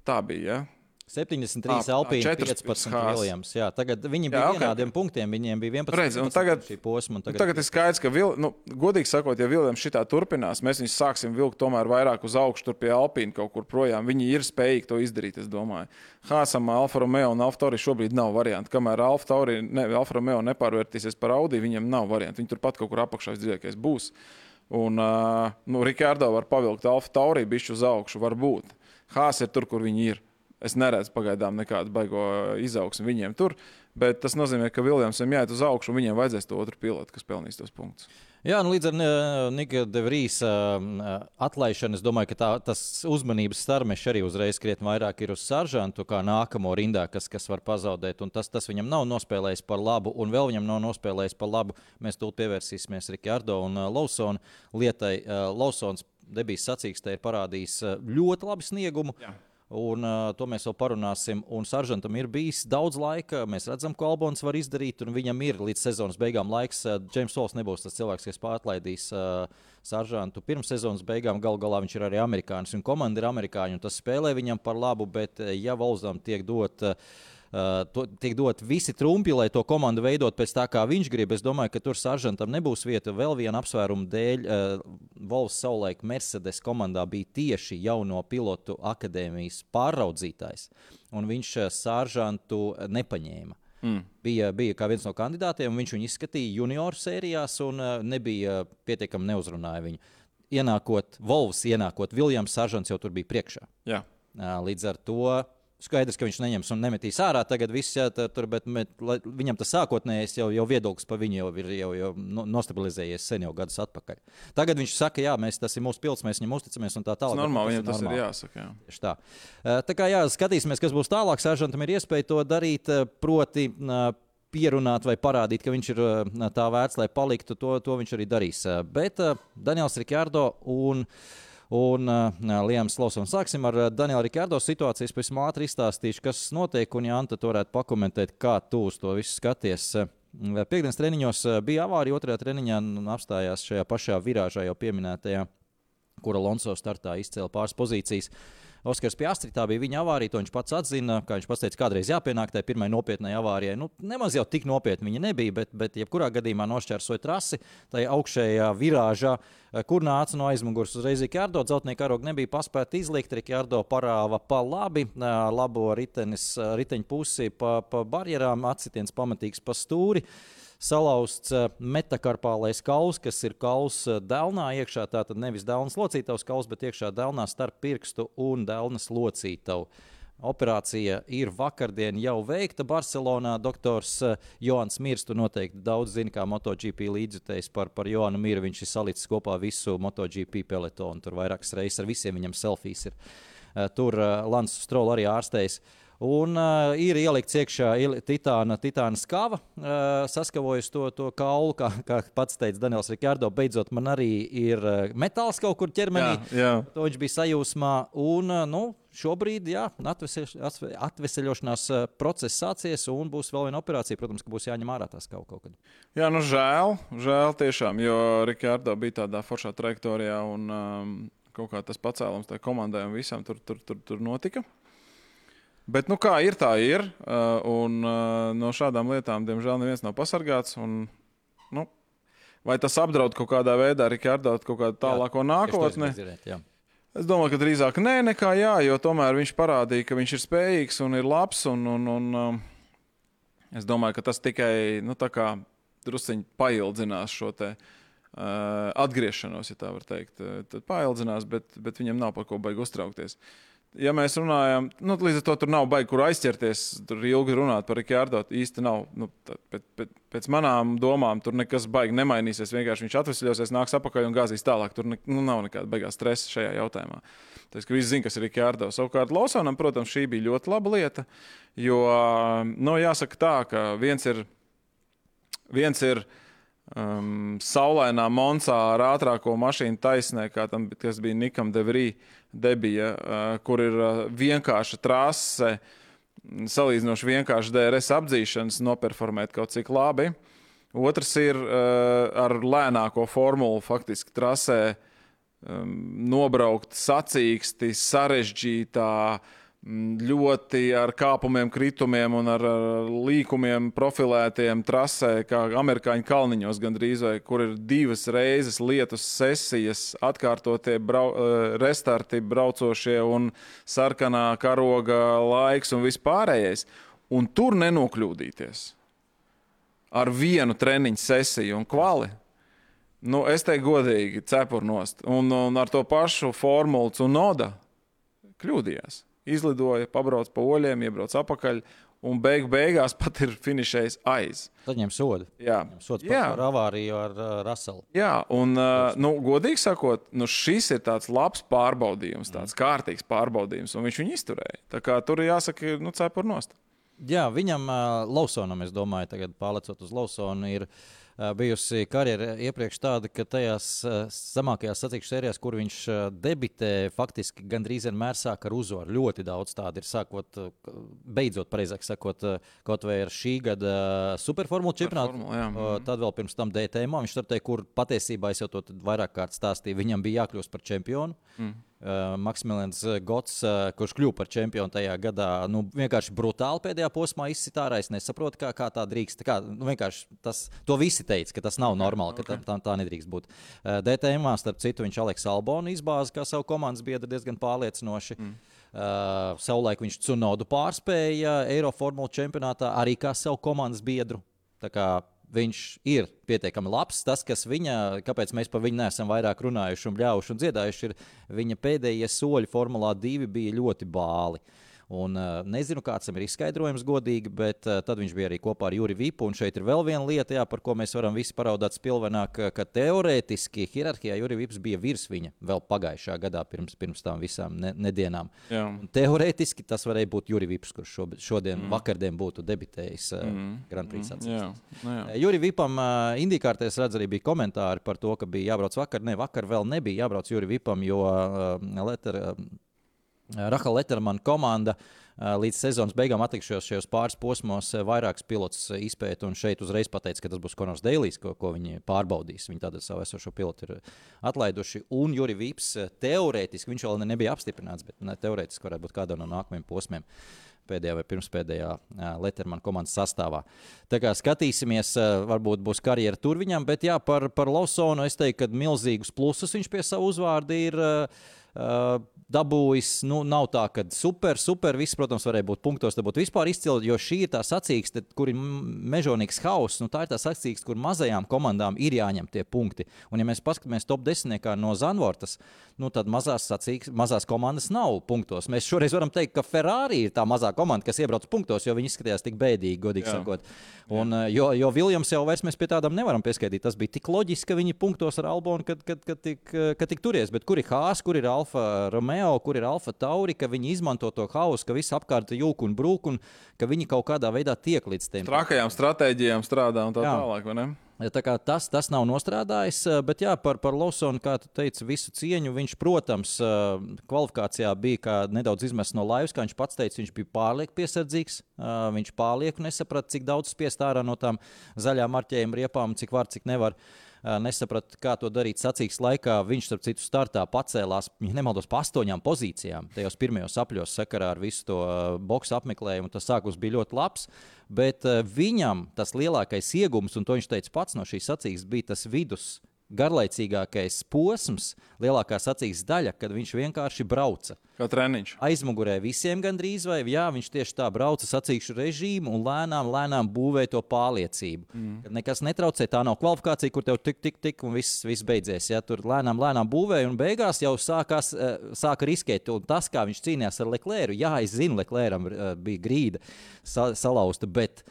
[SPEAKER 3] Tā bija. Ja?
[SPEAKER 2] 73
[SPEAKER 3] Ā,
[SPEAKER 2] Alpīna,
[SPEAKER 3] četras
[SPEAKER 2] 15
[SPEAKER 3] Haas.
[SPEAKER 2] Viljams. Jā, tagad viņi
[SPEAKER 3] Jā,
[SPEAKER 2] bija
[SPEAKER 3] ok,
[SPEAKER 2] vienādiem
[SPEAKER 3] ok.
[SPEAKER 2] punktiem, viņiem bija 11
[SPEAKER 3] Redzi, un
[SPEAKER 2] 15
[SPEAKER 3] tagad-
[SPEAKER 2] šī posma.
[SPEAKER 3] Tagad,
[SPEAKER 2] Tagad,
[SPEAKER 3] ir skaidrs, ka, vil, nu, godīgi sakot, ja Viljams šitā turpinās, mēs viņus sāksim vilkt tomēr vairāk uz augšu, tur pie Alpīna kaut kur projām. Viņi ir spējīgi to izdarīt, es domāju. Hāzam, Alfa Romeo un Alfa Tauri šobrīd nav variantu. Kamēr Alfa Tauri, ne, Alfa Romeo nepārvērtīsies par Audi, viņiem nav variantu. Viņi turpat kaut kur apakšā visdrīzākais būs. Un, nu, Rikārdo var pavilkt Alfa Tauri bišķi uz augšu, varbūt. Hāzs ir tur, kur viņi ir. Es neredzu pagaidām nekādu baigo izaugsmu viņiem tur, bet tas nozīmē, ka Viljamsam jāiet uz augšu, un viņiem vajadzēs to otru pilotu, kas pelnīs tos punktus.
[SPEAKER 2] jā, nu, līdz ar Nika Devrīs uh, atlaišanu, es domāju, ka tā, tas uzmanības starmešs arī uzreiz krietni vairāk ir uz saržantu, kā nākamo rindā, kas, kas var pazaudēt. Un tas, tas viņam nav nospēlējis par labu, un vēl viņam nav nospēlējis par labu. Mēs tūlīt pievērsīsimies Rikārdo un uh, Lausona lietai. Uh, Lausons debijas sacīkstē ir parādījis uh, ļoti labu sniegumu.
[SPEAKER 3] Jā.
[SPEAKER 2] Un, uh, to mēs vēl parunāsim. Un Saržantam ir bijis daudz laika. Mēs redzam, ko Albons var izdarīt. Viņam ir līdz sezonas beigām laiks. Uh, Džeims Sols nebūs tas cilvēks, kas pārlaidīs uh, Saržantu pirms sezonas beigām. Galu galā viņš ir arī amerikānis. Un komanda ir amerikāņu. un Tas spēlē viņam par labu. Bet, uh, ja Volsdam tiek dot. Uh, Uh, to, tiek dot visi trumpi, lai to komandu veidot pēc tā, kā viņš grib. Es domāju, ka tur Saržantam nebūs vieta vēl viena apsvēruma dēļ. Uh, Volks savulaik Mercedes komandā bija tieši jauno pilotu akadēmijas pāraudzītājs, un viņš uh, Saržantu nepaņēma.
[SPEAKER 3] Mm.
[SPEAKER 2] Bija, bija kā viens no kandidātiem, viņš viņu izskatīja junioru sērijās, un nebija pietiekami neuzrunāja viņu. Ienākot Volks, ienākot Viljams, Saržants jau tur bija priekšā.
[SPEAKER 3] Jā.
[SPEAKER 2] Līdz ar to skaidrs, ka viņš neņems un nemetīs ārā tagad viss, jā, tā, tur, bet met, lai, viņam tas sākotnējais jau, jau viedoklis par viņu jau ir jau, jau no- nostabilizējies sen jau gadus atpakaļ. Tagad viņš saka, jā, mēs, tas ir mūsu pils, mēs viņam uzticamies un tā tālāk.
[SPEAKER 3] normāli, viņam tas ir
[SPEAKER 2] normāli.
[SPEAKER 3] jāsaka. Jā.
[SPEAKER 2] Tieši tā. Eh, Tā kā jā, skatīsimies, kas būs tālāk. Sēžantam ir iespēja to darīt, eh, proti, eh, pierunāt vai parādīt, ka viņš ir tā vērts, lai paliktu. To, to viņš arī darīs. Bet Daniels Rikārdo un. Un uh, Liams Lausons. Sāksim ar uh, Daniela Rikārdo situāciju. Es pēc tam ātri izstāstīšu, kas notiek, un Jānis, tu varētu pakomentēt, kā tu uz to visu skaties. Uh, Piektdienas treniņos uh, bija avārija, otrajā treniņā un apstājās šajā pašā virāžā jau pieminētajā kur Alonso startā izcēla pāris pozīcijas. Oskars Piastri, tā bija viņa avārija, to viņš pats atzina. Kā viņš teica, kādreiz jāpienāk tai pirmai nopietnai avārijai. Nu, nemaz jau tik nopietni viņa nebija, bet, bet jebkurā gadījumā nošķērsoja trasi tajā augšējā virāžā, kur nāca no aizmugures uzreiz Rikārdo. Dzeltnieka karoga nebija paspēta izlikt. Rikārdo parāva pa labi, labo ritenis, riteņu pusi pa, pa barjerām, atsitiens pamatīgs pa stūri salauzts eh, metakarpālais kauls, kas ir kauls eh, dēlnā iekšā. Tātad nevis dēlnas locītavs kauls, bet iekšā dēlnā starp pirkstu un dēlnas locītavu. Operācija ir vakardien jau veikta Barcelonā. Doktors eh, Joans Mirs, tu noteikti daudz zini, kā MotoGP līdzjutējs par, par Joanu Miru. Viņš ir salicis kopā visu MotoGP pelotonu. Tur vairākas reizes ar visiem viņam selfijas ir. Tur uh, Lans Stroll arī ārstējis. Un uh, ir ielikts iekšā titāna, titāna skava, uh, saskavojas to, to kaulu, kā, kā pats teica Daniels Rikārdo. Beidzot, man arī ir uh, metāls kaut kur ķermenī.
[SPEAKER 3] Jā, jā.
[SPEAKER 2] To viņš bija sajūsmā. Un, uh, nu, šobrīd, jā, atveseļ, atve- atveseļošanās process sācies, un būs vēl viena operācija. Protams, ka būs jāņem ārā tās kaut, kaut kad.
[SPEAKER 3] Jā, nu žēl, žēl tiešām, jo Rikārdo bija tādā foršā trajektorijā un um, kaut kā tas pacēlums tajā komandai un visam tur, tur, tur, tur notika. Bet, nu, kā ir, tā ir. Uh, un uh, no šādām lietām, diemžēl, neviens nav pasargāts. Un, nu, vai tas apdraud kaut kādā veidā Rikārdo kaut kādu tālāko nākotni?
[SPEAKER 2] Jā.
[SPEAKER 3] Es domāju, ka drīzāk nē, nekā jā, jo tomēr viņš parādīja, ka viņš ir spējīgs un ir labs. Un, un, un, um, es domāju, ka tas tikai nu, drusciņi paildzinās šo te, uh, atgriešanos, ja tā var teikt. Uh, Tad paildzinās, bet, bet viņam nav par ko baigi uztraukties. Ja mēs runājam, nu, līdz ar to tur nav baigi, kur aizķerties, tur ilgi runāt par Rikārdo. īsti nav. Nu, tā, pēc, pēc, pēc manām domām, tur nekas baigi nemainīsies. Vienkārši viņš atvesļosies, nāks atpakaļ un gāzīs tālāk. Tur ne, nu, nav nekāda baigā stresa šajā jautājumā. Tas, ka visi zina, kas ir Rikārdo. Savukārt Losonam, protams, šī bija ļoti laba lieta. Jo, nu, jāsaka tā, ka viens ir, viens ir um, saulainā Monsā ar ātrāko mašīnu taisnē, kā tam, kas bija Nikam Devrī debija, uh, kur ir uh, vienkārša trase, salīdzinoši vienkārši DRS apdzīšanas, noperformēt kaut cik labi. Otrs ir uh, ar lēnāko formulu, faktiski trasē nobraukt sacīksti, sarežģītā, mm, ļoti ar kāpumiem, kritumiem un ar, līkumiem profilētiem trasē, kā amerikāņu kalniņos, gandrīz vai kur ir divas reizes lietus sesijas, atkārtotie brau, eh, restarti braucošie un sarkanā karoga laiks un vispārējais. Un tur nenokļūdīties ar vienu treniņu sesiju un kvali. Nu, es teiktu, godīgi, cepurnost. Un, un ar to pašu formulu un noda kļūdījās. Izlidoja, pabrauc pa oļiem, iebrauc apakaļ. Un beig beigās pat ir finišējis aiz.
[SPEAKER 2] Tad ņem sodu.
[SPEAKER 3] Jā,
[SPEAKER 2] sodu par,
[SPEAKER 3] Jā.
[SPEAKER 2] par avāriju ar uh, Raselu.
[SPEAKER 3] Jā un, uh, nu, godīgi sakot, nu, šis ir tāds labs pārbaudījums, tāds kārtīgs pārbaudījums, un viņš viņu izturēja. Tā kā tur jāsaka, nu, cepurnost.
[SPEAKER 2] Jā, viņam, uh, Lausonam, es domāju, tagad pārlecot uz Lausonu, ir uh, bijusi karjera iepriekš tāda, ka tajās uh, zemākajās sacīkšu sērijās, kur viņš uh, debitē, faktiski gandrīz vienmēr sāk ar uzvaru. Ļoti daudz tādu ir, sākot, beidzot, pareizāk sakot, kaut vai ar šī gada superformulu čempionātu. Uh, Tad vēl pirms tam DTM viņš startēja, kur patiesībā es jau to vairāk kārt stāstīju. Viņam bija jākļūst par čempionu. Mm. Uh, Maksimilians Gots, uh, kurš kļuva par čempionu tajā gadā, nu, vienkārši brutāli pēdējā posmā izsita ārā. Es nesaprotu, kā, kā tā drīkst. Tā Kā, nu, tas, to visi teica, ka tas nav normāli, ka tā, tā, tā nedrīkst būt. Uh, DTM, starp citu, viņš Aleks Albonu izbāza kā savu komandas biedru diezgan pārliecinoši. Mm. Uh, savulaik viņš Cunodu pārspēja Eiroformula čempionātā arī kā savu komandas biedru. Tā kā viņš ir pietiekami labs. Tas, kas viņa, kāpēc mēs par viņu neesam vairāk runājuši un bļāvuši un dziedājuši, ir viņa pēdējie soļi Formulā 2 bija ļoti bāli. Un, uh, nezinu, kāds tam ir izskaidrojums, godīgi, bet uh, tad viņš bija arī kopā ar Juriju Vipu. Un šeit ir vēl viena lieta, jā, par ko mēs varam visi paraudāt spilvenā, ka, ka teorētiski hierarhijā Jurija Vips bija virs viņa vēl pagājušā gadā, pirms, pirms tām visām ne, nedēļām. Teorētiski tas varēja būt Jurija Vips, kurš šobrīd, šodien, mm. vakardien būtu debitējis mm. Grand Prix
[SPEAKER 3] nu, jā.
[SPEAKER 2] Jurijam Vipam, indīkārtē es redzu, arī bija komentāri par to, ka bija jābrauc vakar. Ne, vakar vēl nebija jābrauc Jurijam Vipam, jo uh, Letter, uh, Rahela Lettermana komanda līdz sezonas beigām atlikšos šajos pāris posmos vairākus pilotus izpēta un šeit uzreiz pateica, ka tas būs Konors Deilijs, ko, ko viņi pārbaudīs. Viņi tātad savu esošo pilotu ir atlaiduši. Un Jurijs Vips uh, teorētiski, viņš vēl ne- nebija apstiprināts, bet ne, teorētiski varētu būt kādā no nākamajiem posmiem pēdējā vai pirmspēdējā Latvijas komandas sastāvā. Tā kā skatīsimies, varbūt būs karjera tur viņam, bet jā, par, par Lausonu es teiktu, ka milzīgus plusus viņš pie savu uzvārdu ir. Uh, dabūjis, nu, nav tā, ka super, super, viss, protams, varēja būt punktos, tad būtu vispār izcili, jo šī ir tā sacīkste, kur ir mežonīgs hauss, nu, tā ir tā sacīkste, kur mazajām komandām ir jāņem tie punkti. Un, ja mēs paskatāmies top desmitniekā no Zanvortas, nu, tad mazās, sacīks, mazās komandas nav punktos. Mēs šoreiz varam teikt, ka Ferrari ir tā mazā komanda, kas iebrauc punktos, jo viņi izskatījās tik bēdīgi, godīgi
[SPEAKER 3] Jā.
[SPEAKER 2] sakot. Un, eh, jo, jo Viljams jau vairs mēs pie tādām nevaram pieskaitīt. Tas bija tik loģiski, ka viņi punktos ar Albonu, kad, kad, kad, tik, eh, kad tik turies. Bet kur ir Hāzs, kur ir Alfa Romeo, kur ir Alfa Tauri, ka viņi izmanto to hausu, ka viss apkārt ir jūka un brūk, un ka viņi kaut kādā veidā tiek līdz tiem
[SPEAKER 3] Trakajām stratēģijām strādā un tā
[SPEAKER 2] Jā.
[SPEAKER 3] tālāk,
[SPEAKER 2] tas, tas nav nostrādājis, eh, bet jā, par, par Losonu, kā tu teici, visu cieņu. Viņš, protams, eh, kvalifikācijā bija nedaudz izmests no laivas, kā viņš pats teica, viņš bija pārlieku piesardzīgs. eh, Viņš pārlieku nesaprata, cik daudz spiest ārā no tām zaļām marķējuma riepām, cik var, cik nevar. Eh, Nesaprata, kā to darīt sacīks laikā. Viņš, starp citu, startā pacēlās, ja nemaldos, pa astoņām pozīcijām. Tajos pirmajos apļos sakarā ar visu to eh, boxu apmeklējumu. Tas sākums bija ļoti labs. Bet uh, viņam tas lielākais iegūms, un to viņš teica pats no šīs sacīkstes, bija tas vidus garlaicīgākais posms, lielākā sacīkstes daļa, kad viņš vienkārši brauca.
[SPEAKER 3] Kā treniņš.
[SPEAKER 2] Aizmugurē visiem gandrīz, vai jā, viņš tieši tā brauca sacīkšu režīmu un lēnām, lēnām būvēja to pārliecību. Mm. Kad nekas netraucē, tā nav kvalifikācija, kur tev tik, tik, tik un viss, viss beidzies. Ja? Tur lēnām, lēnām būvēja un beigās jau sākās, eh, sāka riskēt. Un tas, kā viņš cīnījās ar Leclercu, jā, es zinu, Leclercam eh, bija grīda sa salauzta. Bet,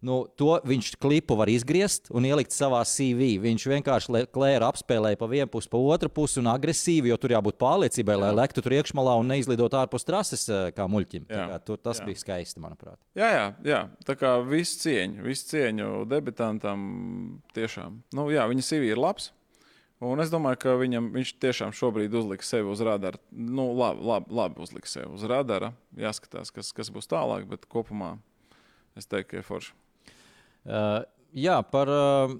[SPEAKER 2] Nu, to viņš klipu var izgriezt un ielikt savā CV. Viņš vienkārši klēra apspēlēja pa vienu pusi, pa otru pusi un agresīvi, jo tur jābūt pārliecībai, lai lektu tur iekšmalā un neizlidot ārpus trases eh, kā muļķim. Tā
[SPEAKER 3] Jā.
[SPEAKER 2] Kā, tur, tas
[SPEAKER 3] Jā.
[SPEAKER 2] bija skaisti, manuprāt.
[SPEAKER 3] Jā, jā, jā. tā kā visu cieņu, visu cieņu debitantam tiešām. Nu, jā, viņa CV ir labs. Un es domāju, ka viņam, viņš tiešām šobrīd uzliks sevi uz radara. Nu, labi, labi, labi uzliks sevi uz radara. Jāskatās, kas, kas būs tālāk, bet kopumā es teiktu, ka ir forši.
[SPEAKER 2] Uh, jā, par uh,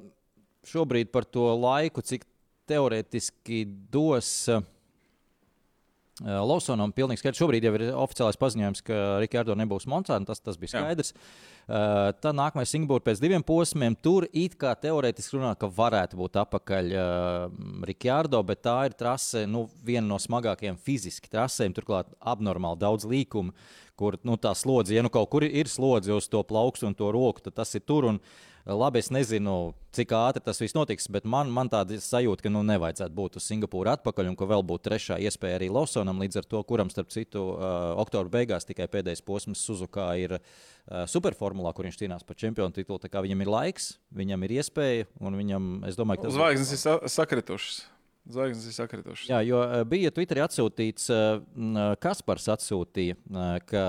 [SPEAKER 2] šobrīd par to laiku, cik teorētiski dos. Uh, Lawsonam pilnīgi skaidrs. Šobrīd jau ir oficiālais paziņojums, ka Rikārdo nebūs Montsā. Tas, tas bija skaidrs. Uh, tad nākamais Singapūra pēc diviem posmiem. Tur it kā teorētiski runā, ka varētu būt apakaļ uh, Rikārdo, bet tā ir trase, nu, viena no smagākajām fiziski trasēm. Turklāt abnormāli daudz līkumu, kur nu, tā slodze, ja nu kaut kur ir slodze uz to plaukstu un to roku, tad tas ir tur. Un, uh, Labi, es nezinu, cik ātri tas viss notiks, bet man, man tāda sajūta, ka nu, nevajadzētu būt uz Singapūru atpakaļ, un ka vēl būtu trešā iespēja arī Lawsonam, līdz ar to, kuram, starp citu, uh, oktobra beigās tikai pēdējais posms Suzukā ir uh, superformulā, kur viņš cīnās par čempionu titulu. Viņam ir laiks, viņam ir iespēja, un viņam, es domāju, ka
[SPEAKER 3] tas Zvaigznes ir sa sakritušas. Zvaigznes ir sakritušas.
[SPEAKER 2] Jā, jo bija Twitterī atsūtīts, Kaspars atsūtīja, ka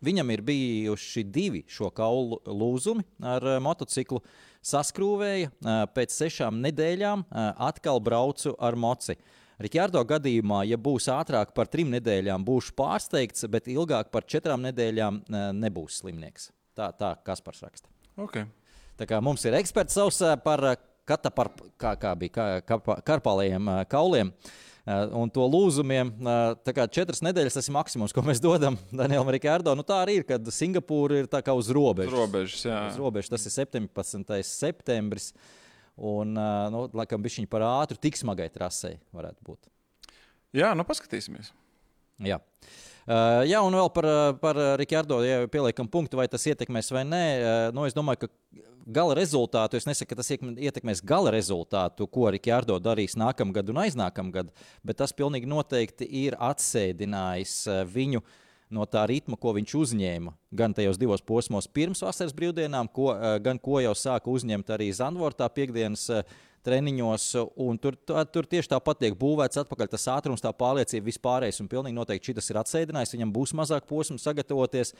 [SPEAKER 2] Viņam ir bijuši divi šo kaulu lūzumi ar motociklu. Saskrūvēja, pēc sešām nedēļām atkal braucu ar moci. Rikārdo gadījumā, ja būs ātrāk par trim nedēļām, būšu pārsteigts, bet ilgāk par četrām nedēļām nebūs slimnieks. Tā, tā Kaspars raksta.
[SPEAKER 3] Okay.
[SPEAKER 2] Tā kā mums ir eksperts savs par kata par, kā, kā bija, kā, kā, karpālajiem kauliem. Un to lūzumiem. Tā kā četras nedēļas tas ir maksimums, ko mēs dodam Danielam Rikārdo. Nu, tā arī ir, kad Singapūra ir uz robežas.
[SPEAKER 3] Uz robežas, jā.
[SPEAKER 2] Uz robežas, tas ir 17. septembris. Un, nu, laikam, bija viņa par ātru, tik smagai trasei varētu būt.
[SPEAKER 3] Jā, nu paskatīsimies.
[SPEAKER 2] Jā. Uh, jā, un vēl par, par Rikārdo, ja pieliekam punktu, vai tas ietekmēs vai nē. Uh, nu, es domāju, ka gala rezultātu, es nesaku, ka tas ietekmēs gala rezultātu, ko Rikārdo darīs nākamgad un aiznākamgad, bet tas pilnīgi noteikti ir atsēdinājis eh, viņu no tā ritma, ko viņš uzņēma gan tajos divos posmos pirms vasaras brīvdienām, ko, eh, gan ko jau sāka uzņemt arī Zandvortā piekdienas uh, treniņos. Tur, tur tieši tāpat tiek būvēts atpakaļ tas ātrums, tā pārliecība, vispārējais. Un pilnīgi noteikti šis ir atsēdinājis. Viņam būs mazāk posmu sagatavoties.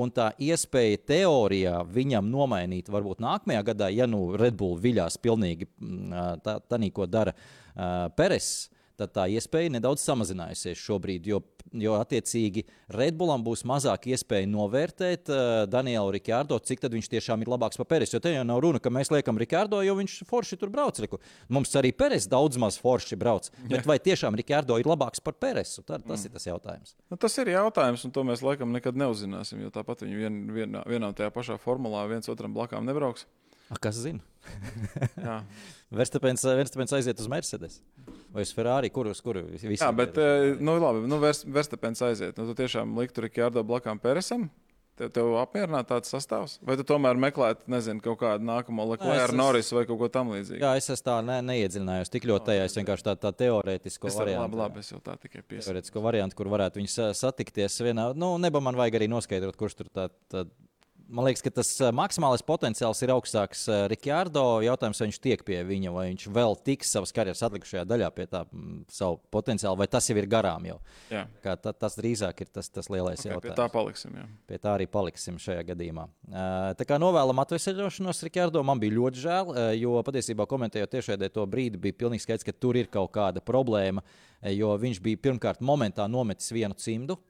[SPEAKER 2] Un tā iespēja teorijā viņam nomainīt, varbūt nākamajā gadā, ja nu Red Bull viļās pilnīgi mm, tā, tā ko dara uh, Peres tad tā iespēja nedaudz samazinājusies šobrīd, jo, jo attiecīgi Redbullam būs mazāk iespēja novērtēt uh, Danielu Rikārdo, cik tad viņš tiešām ir labāks par Peres. Jo te jau nav runa, ka mēs liekam Rikārdo, jo viņš forši tur brauc. Riku. Mums arī Peres daudz maz forši brauc. Bet Jā. vai tiešām Rikārdo ir labāks par Peresu? Tad, tas mm. ir tas jautājums.
[SPEAKER 3] Nu, tas ir jautājums, un to mēs laikam nekad neuzzināsim, jo tāpat viņi vien, vienā, vienā tajā pašā formulā viens otram blakām nebrauks.
[SPEAKER 2] A, kas zina? Verstapēns aiziet uz Mercedes vai uz Ferrari, kurus kur visi.
[SPEAKER 3] Jā, bet, ir. Eh, nu, labi, nu, Verstapēns aiziet. Nu, tu tiešām liktu Rikārdo blakām Peresam. Tev, tev apmierināts tāds sastāvs? Vai tu tomēr meklētu, nezinu, kaut kādu nākamo Leclerc, Norris vai kaut ko tamlīdzīgu?
[SPEAKER 2] Jā, es tā ne, neiedziļinājos tik ļoti tajā. Es vienkārši tādu tā teorētisku
[SPEAKER 3] variantu. Labi, labi, es jau tā tikai piesaku.
[SPEAKER 2] Teorētisku variantu, kur varētu viņus satikties vienā. Nu, neba man vajag arī noskaidrot, kurš tur tā, tā Man liekas, ka tas eh, maksimālais potenciāls ir augstāks eh, Rikārdo. Jautājums, vai viņš tiek pie viņa, vai viņš vēl tiks savas karjeras atlikušajā daļā pie tā mm, savu potenciālu, vai tas jau ir garām jau. Kā, tā, tas drīzāk ir tas, tas lielais okay, jautājums.
[SPEAKER 3] Pie tā paliksim. Jā.
[SPEAKER 2] Pie tā arī paliksim šajā gadījumā. Eh, tā kā novēlam atvesaļošanos Rikārdo, man bija ļoti žēl, jo patiesībā komentējot tiešraidē to brīdi, bija pilnīgi skaidrs, ka tur ir kaut kāda problēma, jo viņš bija pirmkārt momentā nometis vienu cimdu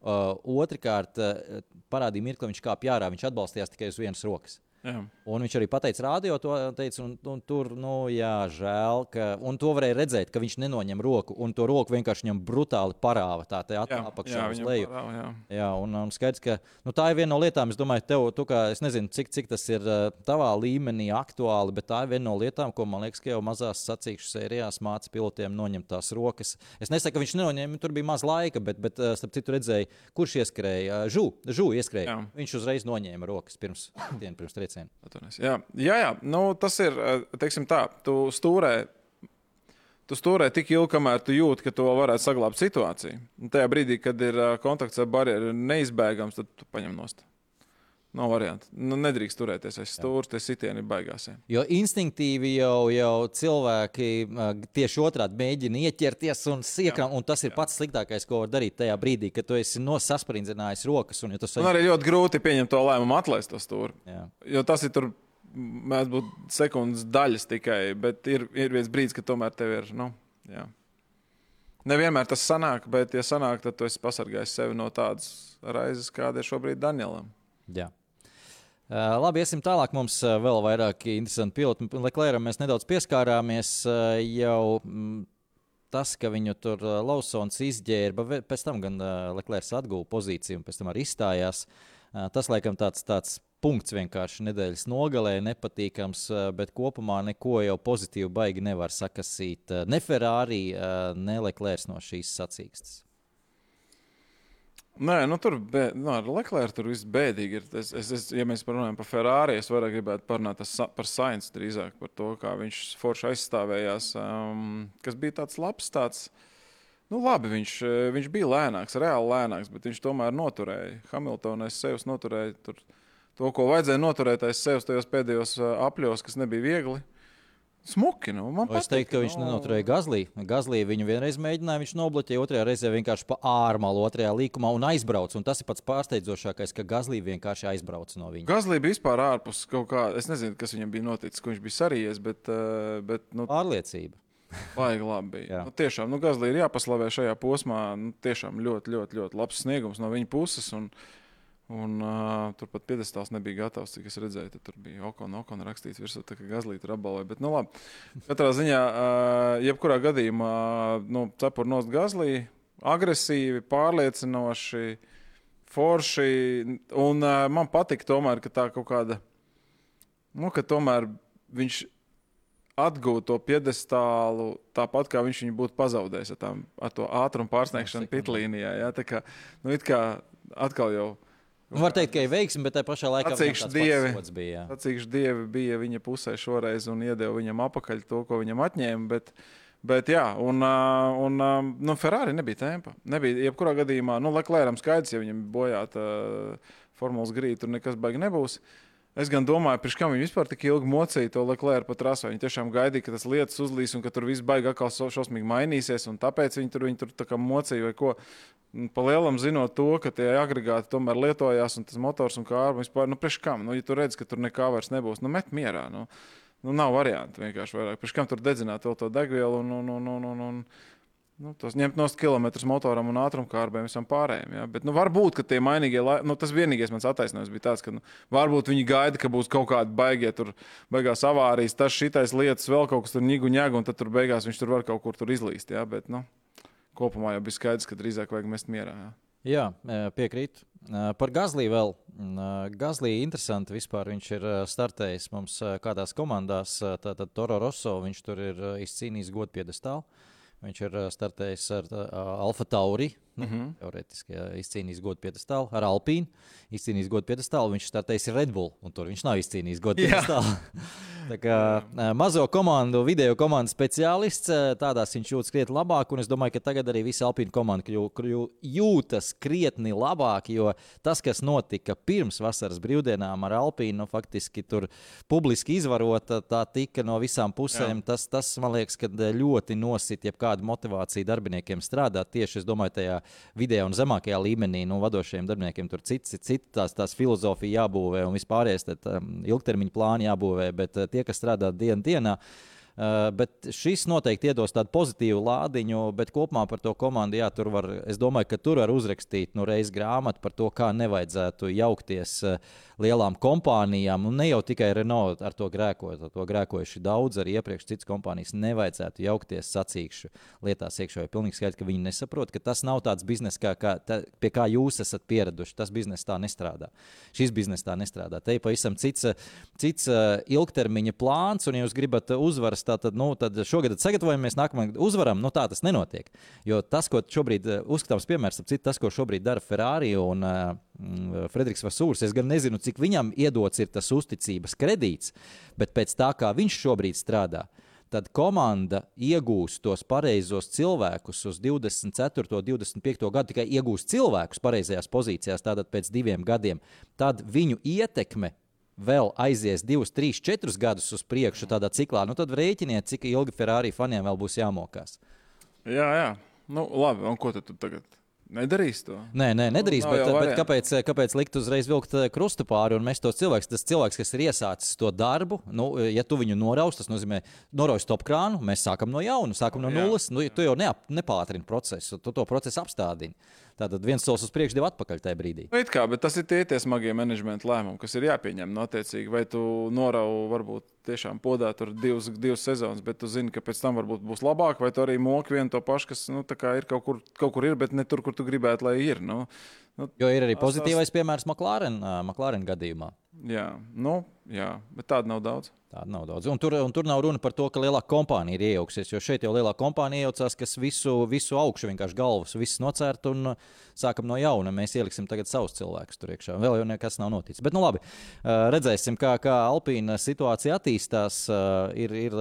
[SPEAKER 2] Uh, Otrakārt, uh, parādīja mirkli, viņš kāpj ārā. Viņš atbalstījās tikai uz vienas rokas. Jā. Un viņš arī pateica, rādio to teica, un, un tur, nu, jā, žēl, ka, un to varēja redzēt, ka viņš nenoņem roku, un to roku vienkārši viņam brutāli parāva tā apakšā uz leju. Parāva, jā. jā, un, un skaidrs, ka nu, tā ir viena no lietām, es domāju, tev, tu kā, es nezinu, cik, cik tas ir uh, tavā līmenī aktuāli, bet tā ir viena no lietām, ko man liekas, ka jau mazās sacīkšu sērijās māca pilotiem noņemt tās rokas. Es nesaku, ka viņš nenoņēma, tur bija maz laika, bet, bet uh, starp citu redzēju, kurš ieskrēja, žū, žū ieskrēja. Jā. Viņš uzreiz noņēma rokas pirms, pirms trieciena
[SPEAKER 3] triecienu. Jā, jā, jā. Nu, tas ir, eh, teiksim tā, tu stūrē. Tu stūrē tik ilgi, kamēr tu jūti, ka to varētu saglabāt situāciju. Un tajā brīdī, kad ir eh, kontakts ar barjeru neizbēgams, tad tu paņem nost. Nav variantu. Nu, nedrīkst turēties aiz stūra, tas sitieni baigās.
[SPEAKER 2] Jo instinktīvi jau, jau cilvēki tieši otrādi mēģina ieķerties un siekrām, un tas ir jā. pats sliktākais, ko var darīt tajā brīdī, kad tu esi nosasprindzinājis rokas. Un, ja
[SPEAKER 3] tas ir arī ļoti grūti pieņemt to lēmumu atlaist to stūri. Jā. Jo tas ir tur. Mēdz būt sekundes daļas tikai, bet ir, ir viens brīdis, kad tomēr tev ir. Nu, jā. Nevienmēr tas sanāk, bet, ja sanāk, tad tu esi pasargājis sevi no tādas raizes, kāda ir šobrīd Danielam.
[SPEAKER 2] Jā. Uh, labi, iesim tālāk. Mums uh, vēl vairāk interesanti piloti. Leclerc mēs nedaudz pieskārāmies uh, jau. Mm, tas, ka viņu tur Lausons izģērba, pēc tam gan Leclerc atguva pozīciju un pēc tam arī izstājās. Tas, laikam, tāds, tāds punkts vienkārši nedēļas nogalē, nepatīkams, bet kopumā neko jau pozitīvu baigi nevar sakasīt. Ne Ferrari, ne Leclerc no šīs sacīkstes.
[SPEAKER 3] Nē, nu tur bē, nu, ar Leclerc tur viss bēdīgi ir. Es, es, es, ja mēs runājam par Ferrari, es vairāk gribētu parunāt par Sainz drīzāk par to, kā viņš forši aizstāvējās. Um, kas bija tāds labs, tāds. Nu, labi, viņš, eh, viņš bija lēnāks, reāli lēnāks, bet viņš tomēr noturēja. Hamiltonais sevis noturēja tur, to, ko vajadzēja noturēt aiz sevis tajos pēdējos eh, apļos, kas nebija viegli. Smuki, nu, man
[SPEAKER 2] Vai Es
[SPEAKER 3] patīk,
[SPEAKER 2] teiktu, ka viņš
[SPEAKER 3] nu.
[SPEAKER 2] nenoturēja Gazlī. Gazlī viņu vienreiz mēģināja, viņš nobloķēja, otrajā reizē vienkārši pa ārmalu, otrajā līkumā un aizbrauca. Un tas ir pats pārsteidzošākais, ka Gazlī vienkārši aizbrauca no viņa.
[SPEAKER 3] Gazlī bija vispār ārpus kaut kā. Es nezinu, kas viņam bija noticis, ko viņš bija sarījies, bet, eh, bet nu,
[SPEAKER 2] Pārliecība.
[SPEAKER 3] Baigi labi bija. Nu, tiešām, nu, Gazlī ir jāpaslavē šajā posmā. Nu, tiešām ļoti, ļoti, ļoti labs sniegums no viņa puses. Un, un uh, turpat piedestāls nebija gatavs, cik es redzēju. Tad tur bija Okon, Okon rakstīts virsū, tā kā Gazlī tur apbalvoja. Bet, nu, labi. Katrā ziņā, uh, jebkurā gadījumā, nu, cepur nost Gazlī, agresīvi, pārliecinoši, forši. Un uh, man patika tomēr, ka tā kaut kāda, nu, ka tomēr viņš atgūt to piedestālu tāpat, kā viņš viņu būtu pazaudējis ar, tām, ar to ātrumu pārsniegšanu pitlīnijā. Jā, tā kā, nu, it kā atkal jau
[SPEAKER 2] var teikt, ka ir veiksmi, bet tajā pašā laikā pats
[SPEAKER 3] dievi.
[SPEAKER 2] bija. jā.
[SPEAKER 3] Sacīkšu dievi bija viņa pusē šoreiz un iedeva viņam apakaļ to, ko viņam atņēma. Bet, bet jā, un, un nu, Ferrari nebija tempa. Nebija, jebkurā gadījumā, nu, Leclerc skaidrs, ja viņam bojāta formulas grīda, tur nekas baigi nebūs. Es gan domāju, pirms kam viņi vispār tik ilgi mocīja to Leclerc pa trasu. Viņi tiešām gaidīja, ka tas lietas uzlīs un ka tur viss baigi atkal šausmīgi mainīsies. un Tāpēc viņi tur, viņi tur tā kā mocīja vai ko. Un Pa lielam zinot to, ka tie agregāti tomēr lietojās un tas motors un kārba vispār, nu, priekš kam? Nu, ja tu redz, ka tur nekā vairs nebūs, nu, met mierā. Nu. Nu, nav variantu vienkārši vairāk. Pēc tam tur dedzināt vēl to degvielu un, un, un, un, un, un nu, tos ņemt no kilometrus motoram un ātrumkārbēm visam pārējiem. Ja? Bet nu, varbūt, ka tie mainīgie, lai- nu, tas vienīgais mans attaisnojums bija tāds, ka nu, varbūt viņi gaida, ka būs kaut kādi baigie tur, beigās avārijas, tas šitais lietas, vēl kaut kas tur nigu ņēgu, un tad tur beigās viņš tur var kaut kur tur izlīst. Ja? Bet, nu, kopumā jau bija skaidrs, ka drīzāk vajag mest mierā. Ja?
[SPEAKER 2] Jā, eh, piekrītu. Eh, Par Gazlī vēl. Mm, eh, Gazlī interesanti vispār. Viņš ir startējis mums kādās komandās. Tātad Toro Rosso viņš tur ir izcīnījis godpiedestālu. Viņš ir eh, startējis ar uh, Alfa Tauri. Nu, mm -hmm. Teorētiski jā, izcīnījis godpiedestālu ar Alpīnu. Izcīnījis godpiedestālu. Viņš startējis ar Red Bull. Un tur viņš nav izcīnījis godpiedestālu. Tā kā mazo komandu, video komandu speciālists, tādās viņš jūtas krietni labāk. Un es domāju, ka tagad arī visa Alpīna komanda kļū- kļū- jūtas krietni labāk. Jo tas, kas notika pirms vasaras brīvdienām ar Alpīnu, nu, faktiski tur publiski izvarota, tā tika no visām pusēm. Tas, tas, man liekas, ka ļoti nosit jebkādu motivāciju darbiniekiem strādāt tieši, es domāju, tajā video un zemākajā līmenī. Nu, vadošajiem darbiniekiem tur cits, cits tās, tās filozofija jābūvē un vispārējais tad, um, ilgtermiņa plāni jābūvē, bet uh, tie, kas strādā dienu dienā, Uh, bet šis noteikti iedos tādu pozitīvu lādiņu, bet kopumā par to komandu, jā, tur var, es domāju, ka tur var uzrakstīt nu, reiz grāmatu par to, kā nevajadzētu jaukties uh, lielām kompānijām. Un ne jau tikai Renault ar to grēkoja, ar to grēkojuši daudz, arī iepriekš citas kompānijas nevajadzētu jaukties sacīkšu lietās iekšā. Jo pilnīgi skaidrs, ka viņi nesaprot, ka tas nav tāds bizness, kā, kā, tā, pie kā jūs esat pieraduši. Tas bizness tā nestrādā. Šis bizness tā nestrādā. Te ir pavisam cits, cits uh, ilgtermiņa plāns, un ja jūs gribat uzvaras, tā, tad, nu, tad šogad sagatavojamies, nākamajā gadā uzvaram. Nu, tā tas nenotiek. Jo tas, ko šobrīd uh, uzskatāms piemērs, ap citu, tas, ko šobrīd dara Ferrari un uh, Frederiks Vasūrs, es gan nezinu, cik viņam iedots ir tas uzticības kredīts, bet pēc tā, kā viņš šobrīd strādā, tad komanda iegūs tos pareizos cilvēkus uz 24. un 25. gadu, tikai iegūs cilvēkus pareizajās pozīcijās, tātad pēc diviem gadiem. Tad viņu ietekme vēl aizies divus, trīs, četrus gadus uz priekšu tādā ciklā. Nu, tad rēķiniet, cik ilgi Ferrari faniem vēl būs jāmokās.
[SPEAKER 3] Jā, jā. Nu, labi, un ko tad tu tagad nedarīsi to?
[SPEAKER 2] Nē, nē, nedarīs.
[SPEAKER 3] Nu,
[SPEAKER 2] bet, bet kāpēc, kāpēc likt uzreiz vilkt eh, krustu pāri un mest tos cilvēkus? Tas cilvēks, kas ir iesācis to darbu, nu, ja tu viņu noraus, tas nozīmē, norauj stop krānu, mēs sākam no jauna, sākam no nulles. Nu, tu jau neap, nepātrini procesu, tu to procesu apstādini. Tātad viens solis uz priekšu, divi atpakaļ tajā brīdī.
[SPEAKER 3] Nu, kā, bet tas ir tie, tie smagie menedžmenta lēmumi, kas ir jāpieņem. No attiecīgi, vai tu noraugi varbūt tiešām podā tur divas, divas sezonas, bet tu zini, ka pēc tam varbūt būs labāk, vai tu arī moki vienu to pašu, kas nu, ir kaut kur, kaut kur ir, bet ne tur, kur tu gribētu, lai ir. Nu,
[SPEAKER 2] nu, jo ir arī pozitīvais piemērs McLaren, McLaren gadījumā.
[SPEAKER 3] Jā, nu, jā, bet tāda nav daudz.
[SPEAKER 2] Tāda nav daudz. Un tur, un tur nav runa par to, ka lielā kompānija ir iejauksies. Jo šeit jau lielā kompānija iejaucās, kas visu, visu augšu vienkārši galvas, viss nocērt un sākam no jauna. Mēs ieliksim tagad savus cilvēkus tur iekšā. Vēl jau nekas nav noticis. Bet, nu labi, redzēsim, kā, kā Alpīna situācija attīstās. Ir, ir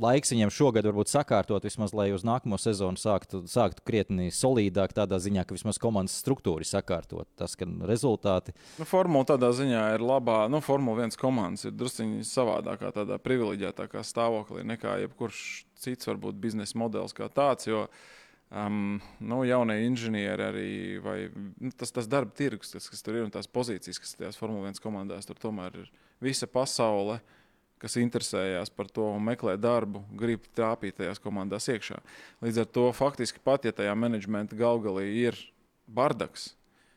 [SPEAKER 2] laiks viņiem šogad varbūt sakārtot, vismaz, lai uz nākamo sezonu sāktu, sāktu krietni solidāk, tādā ziņā, ka vismaz komandas struktūra ir sakārtot. Tas, ka rezultāti.
[SPEAKER 3] Nu, formula tādā ziņā ir labā. Nu, Formula 1 komandas ir druskuļi savādākā, tādā privileģētākā stāvoklī nekā jebkurš cits varbūt biznesa modelis kā tāds. Jo, Um, nu, jaunie inženieri arī, vai nu, tas, tas darba tirgus, tas, kas tur ir un tās pozīcijas, kas tajās Formule 1 komandās, tur tomēr ir visa pasaule. Uh, kas interesējās par to un meklē darbu, grib trāpīt tajās komandās iekšā. Līdz ar to faktiski pat, ja tajā menedžmenta galgalī ir bardaks,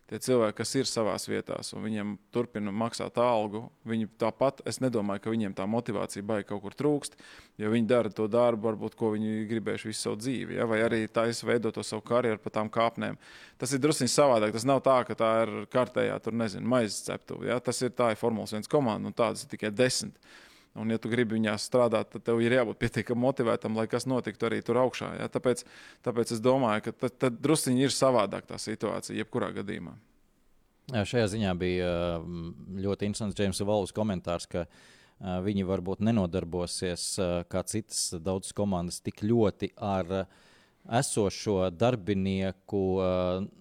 [SPEAKER 3] tie cilvēki, kas ir savā vietā un viņiem turpina maksāt algu, viņi tāpat, es nedomāju, ka viņiem tā motivācija baigi kaut kur trūkst, jo viņi dara to darbu, varbūt, ko viņi gribējuši visu savu dzīvi, ja? vai arī taisa veidot to savu karjeru pa tām kāpnēm. Tas ir drusku savādāk. Tas nav tā, ka tā ir kārtējā, tur nezinu, maizes ceptuve. Ja? Tas ir tā, ir Formulas 1 komanda, un tādas ir tikai desmit. Un, ja tu gribi viņā strādāt, tad tev ir jābūt pietiekami motivētam, lai kas notiktu arī tur augšā. Ja? Tāpēc, tāpēc es domāju, ka tad, tad druskuļi ir savādāk tā situācija, jebkurā gadījumā.
[SPEAKER 2] Jā, šajā ziņā bija ļoti interesants James Valls komentārs, ka viņi varbūt nenodarbosies kā citas daudzas komandas tik ļoti ar esošo darbinieku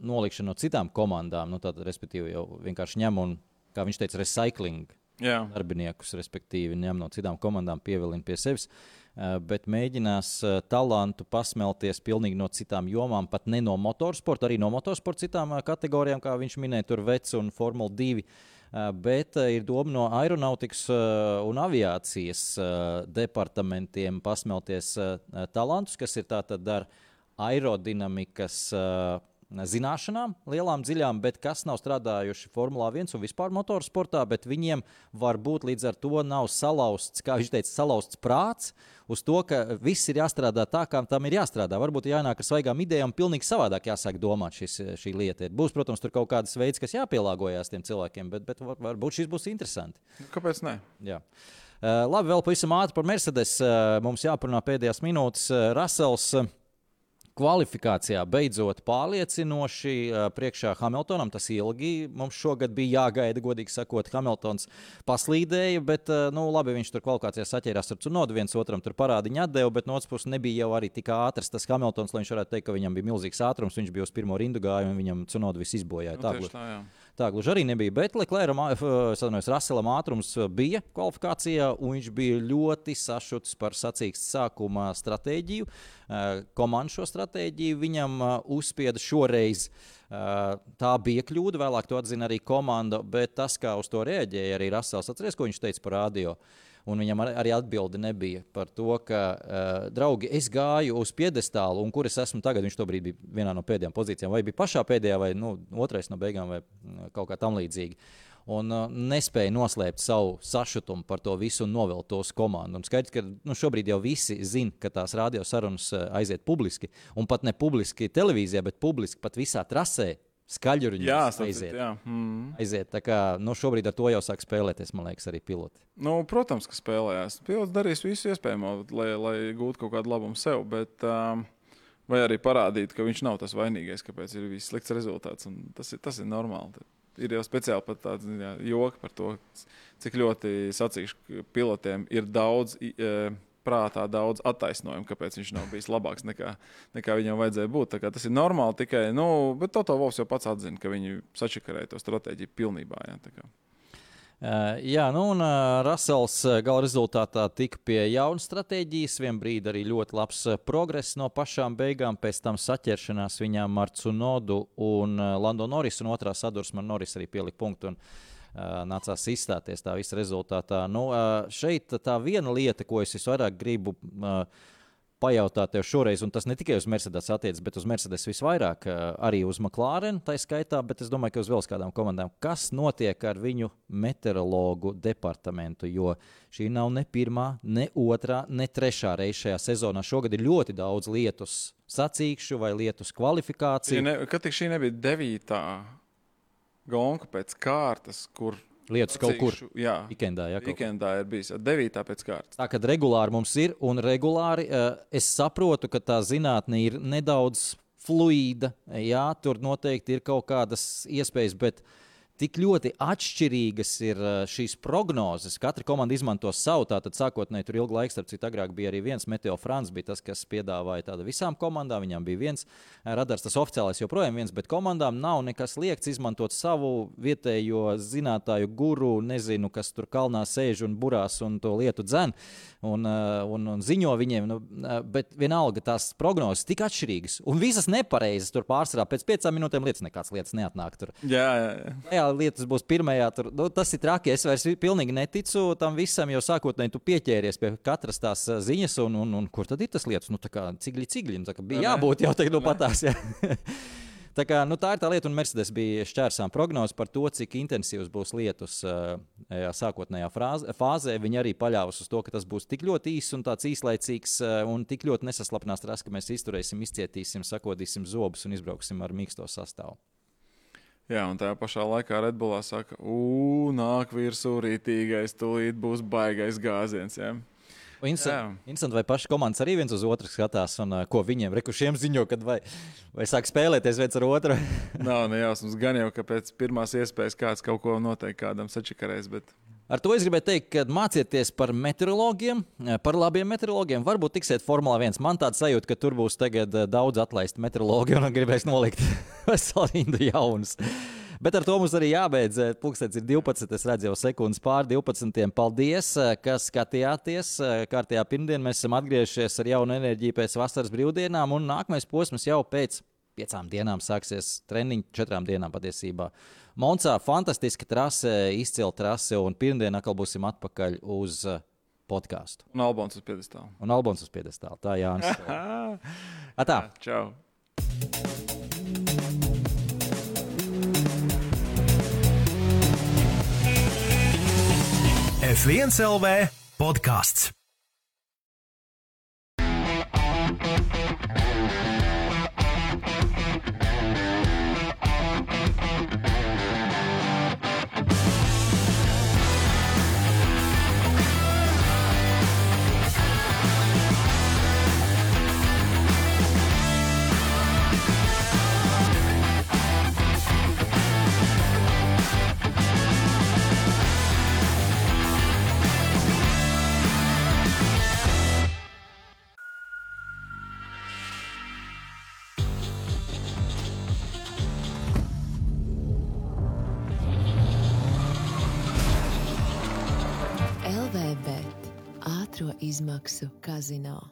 [SPEAKER 2] nolikšanu no citām komandām. Nu, tad, respektīvi, jau vienkārši ņem un, kā viņš teica, recycling Jā. darbiniekus, respektīvi, ņem no citām komandām, pievilina pie sevis. Bet mēģinās talantu pasmelties pilnīgi no citām jomām, pat ne no motorsporta, arī no motorsporta citām kategorijām, kā viņš minēja, tur Vets un Formula 2. Bet ir doma no aeronautikas un aviācijas departamentiem pasmelties talantus, kas ir tātad ar aerodinamikas zināšanām, lielām, dziļām, bet kas nav strādājuši Formulā 1 un vispār motorsportā, bet viņiem varbūt līdz ar to nav salauzts, kā viņš teica, salauzts prāts uz to, ka viss ir jāstrādā tā, kā tam ir jāstrādā. Varbūt jānāk ar svaigām idejām, pilnīgi savādāk jāsāk domāt šis, šī lieta. Būs, protams, tur kaut kādas veids, kas jāpielāgojas tiem cilvēkiem, bet, bet varbūt šis būs interesanti.
[SPEAKER 3] Kāpēc ne?
[SPEAKER 2] Jā. Uh, labi, vēl pavisam ātri par Mercedes. Uh, mums jāparunā pēdējās minūtes. Uh, Rasels. Uh, kvalifikācijā beidzot pārliecinoši priekšā Hamiltonam. Tas ilgi mums šogad bija jāgaida, godīgi sakot, Hamiltons paslīdēja, bet, nu, labi, viņš tur kvalifikācijā saķērās ar Cunodu, viens otram tur parādiņu atdeva, bet no otras puses nebija jau arī tik ātrs tas Hamiltons, lai viņš varētu teikt, ka viņam bija milzīgs ātrums, viņš bija uz pirmo rindu gājumu un viņam Cunodu viss izbojāja.
[SPEAKER 3] Nu, tā, tā, jā.
[SPEAKER 2] Tā gluži arī nebija. Bet Leclerc, Raselam ātrums bija kvalifikācijā, un viņš bija ļoti sašuts par sacīkstu sākuma stratēģiju. Komanda šo stratēģiju viņam uzspieda šoreiz. Tā bija kļūda, vēlāk to atzina arī komanda, bet tas, kā uz to reaģēja arī Rasels, atcerieties, ko viņš teica par radio. Uh, Un viņam arī atbilde nebija par to, ka, uh, draugi, es gāju uz piedestālu, un kur es esmu tagad. Viņš tobrīd bija vienā no pēdējām pozīcijām, vai bija pašā pēdējā, vai nu, otrais no beigām, vai kaut kā tam līdzīga. Un uh, nespēja noslēpt savu sašutumu par to visu un novilkt to uz komandu. Un skaidrs, ka nu, šobrīd jau visi zina, ka tās radiosarunas aiziet publiski, un pat ne publiski televīzijā, bet publiski pat visā trasē skaļruņi aiziet.
[SPEAKER 3] Jā. Mm.
[SPEAKER 2] aiziet. Tā kā nu, šobrīd ar to jau sāk spēlēties, man liekas, arī piloti.
[SPEAKER 3] Nu, protams, ka spēlējās. Pilots darīs visu iespējamo, lai, lai gūtu kaut kādu labumu sev. Bet, um, Vai arī parādīt, ka viņš nav tas vainīgais, kāpēc ir viss slikts rezultāts. Tas ir, tas ir normāli. Ir jau speciāli pat tāds joks par to, cik ļoti sacīkšu pilotiem ir daudz. Uh, prātā daudz attaisnojumu, kāpēc viņš nav bijis labāks nekā, nekā viņam vajadzēja būt. Tas ir normāli tikai, nu, bet Toto Vovs jau pats atzina, ka viņi sačakarēja to stratēģiju pilnībā. Jā,
[SPEAKER 2] Uh, jā, nu un uh, Rasels uh, gala rezultātā tika pie jaunas stratēģijas. Vienā brīdī arī ļoti labs progress no pašām beigām, pēc tam saķeršanās viņām ar Cunodu un uh, Lando Norisu, un otrā sadursme ar Norisu arī pielika punktu. Un, uh, nācās izstāties tā visa rezultātā. Nu, šeit tā viena lieta, ko es visvairāk gribu pajautāt tev šoreiz, un tas ne tikai uz Mercedes attiecas, bet uz Mercedes visvairāk, arī uz McLaren, tā skaitā, bet es domāju, ka uz vēl kādām komandām. Kas notiek ar viņu meteorologu departamentu? Jo šī nav ne pirmā, ne otrā, ne trešā reize šajā sezonā. Šogad ir ļoti daudz lietus sacīkšu vai lietus kvalifikāciju.
[SPEAKER 3] Ne, kad šī nebija devītā gonka pēc kārtas, kur
[SPEAKER 2] Lietas kaut kur
[SPEAKER 3] jā,
[SPEAKER 2] weekendā, jā,
[SPEAKER 3] weekendā ir bijis. Devītā pēc kārtas.
[SPEAKER 2] Tā kā regulāri mums ir, un regulāri uh, es saprotu, ka tā zinātne ir nedaudz fluīda. Jā, tur noteikti ir kaut kādas iespējas, bet Tik ļoti atšķirīgas ir eh, šīs prognozes. Katra komanda izmanto savu. Tātad, sākotnēji, tur ilgu laiku, starp citu, agrāk bija arī viens Meteo Frans, bija tas, kas piedāvāja tādu visām komandām. Viņam bija viens eh, radars, tas oficiālais joprojām viens, bet komandām nav nekas liekts izmantot savu vietējo zinātāju guru, nezinu, kas tur kalnā sēž un burās un to lietu dzen un, eh, un, un ziņo viņiem. Nu, bet vienalga tās prognozes tik atšķirīgas un visas nepareizas. Tur pārsvarā pēc piecām minūtēm lietas nekādas lietas neatnāk. Tur.
[SPEAKER 3] Jā, jā, jā
[SPEAKER 2] jā, lietas būs pirmajā. Tur, nu, tas ir traki. Es vairs pilnīgi neticu tam visam, jo sākotnēji tu pieķēries pie katras tās ziņas, un, un, un kur tad ir tas lietas? Nu, tā kā cigļi, cigļi. Nu, bija jābūt jau tagad, nu, patās. Jā. Tā, kā, nu, tā ir tā lieta, un Mercedes bija šķērsām prognozes par to, cik intensīvs būs lietus sākotnējā frāze, fāzē. Viņi arī paļāvās uz to, ka tas būs tik ļoti īss un tāds īslaicīgs, un tik ļoti nesaslapinās tas, ka mēs izturēsim, izcietīsim, sakodīsim zobus un izbrauksim ar mīksto sastāvu.
[SPEAKER 3] Jā, un tajā pašā laikā Redbullā saka, ugh, nāk virsū rītīgais, tūlīt būs baigais gāziens. Ja?
[SPEAKER 2] Interesanti, vai paši komandas arī viens uz otru skatās, un uh, ko viņiem rekušiem ziņo, kad vai, vai sāk spēlēties viens ar otru.
[SPEAKER 3] Nav nejausmas, gan jau, ka pēc pirmās iespējas kāds kaut ko noteikti kādam sačakarēs. Bet...
[SPEAKER 2] Ar to es gribēju teikt, ka mācieties par meteorologiem, par labiem meteorologiem. Varbūt tiksiet Formula 1. Man tāds sajūta, ka tur būs tagad daudz atlaistu meteorologu un gribēs nolikt veselu rindu jaunus. Bet ar to mums arī jābeidz. Pūkstens ir 12. Es redzu jau sekundes pār 12. Paldies, ka skatījāties. Kārtējā pirmdienā mēs esam atgriežies ar jaunu enerģiju pēc vasaras brīvdienām, un nākamais posms jau pēc piecām dienām sāksies treniņš, četrām dienām patiesībā. Moncā fantastiska trase, izcila trase, un pirmdienā atkal būsim atpakaļ uz podkāstu.
[SPEAKER 3] Un Albons uz piedestāla.
[SPEAKER 2] Un Albons uz piedestāla. Tā, Jānis. Atā.
[SPEAKER 3] Čau.
[SPEAKER 1] F1 LV podkāsts.
[SPEAKER 4] is Maxo Casino.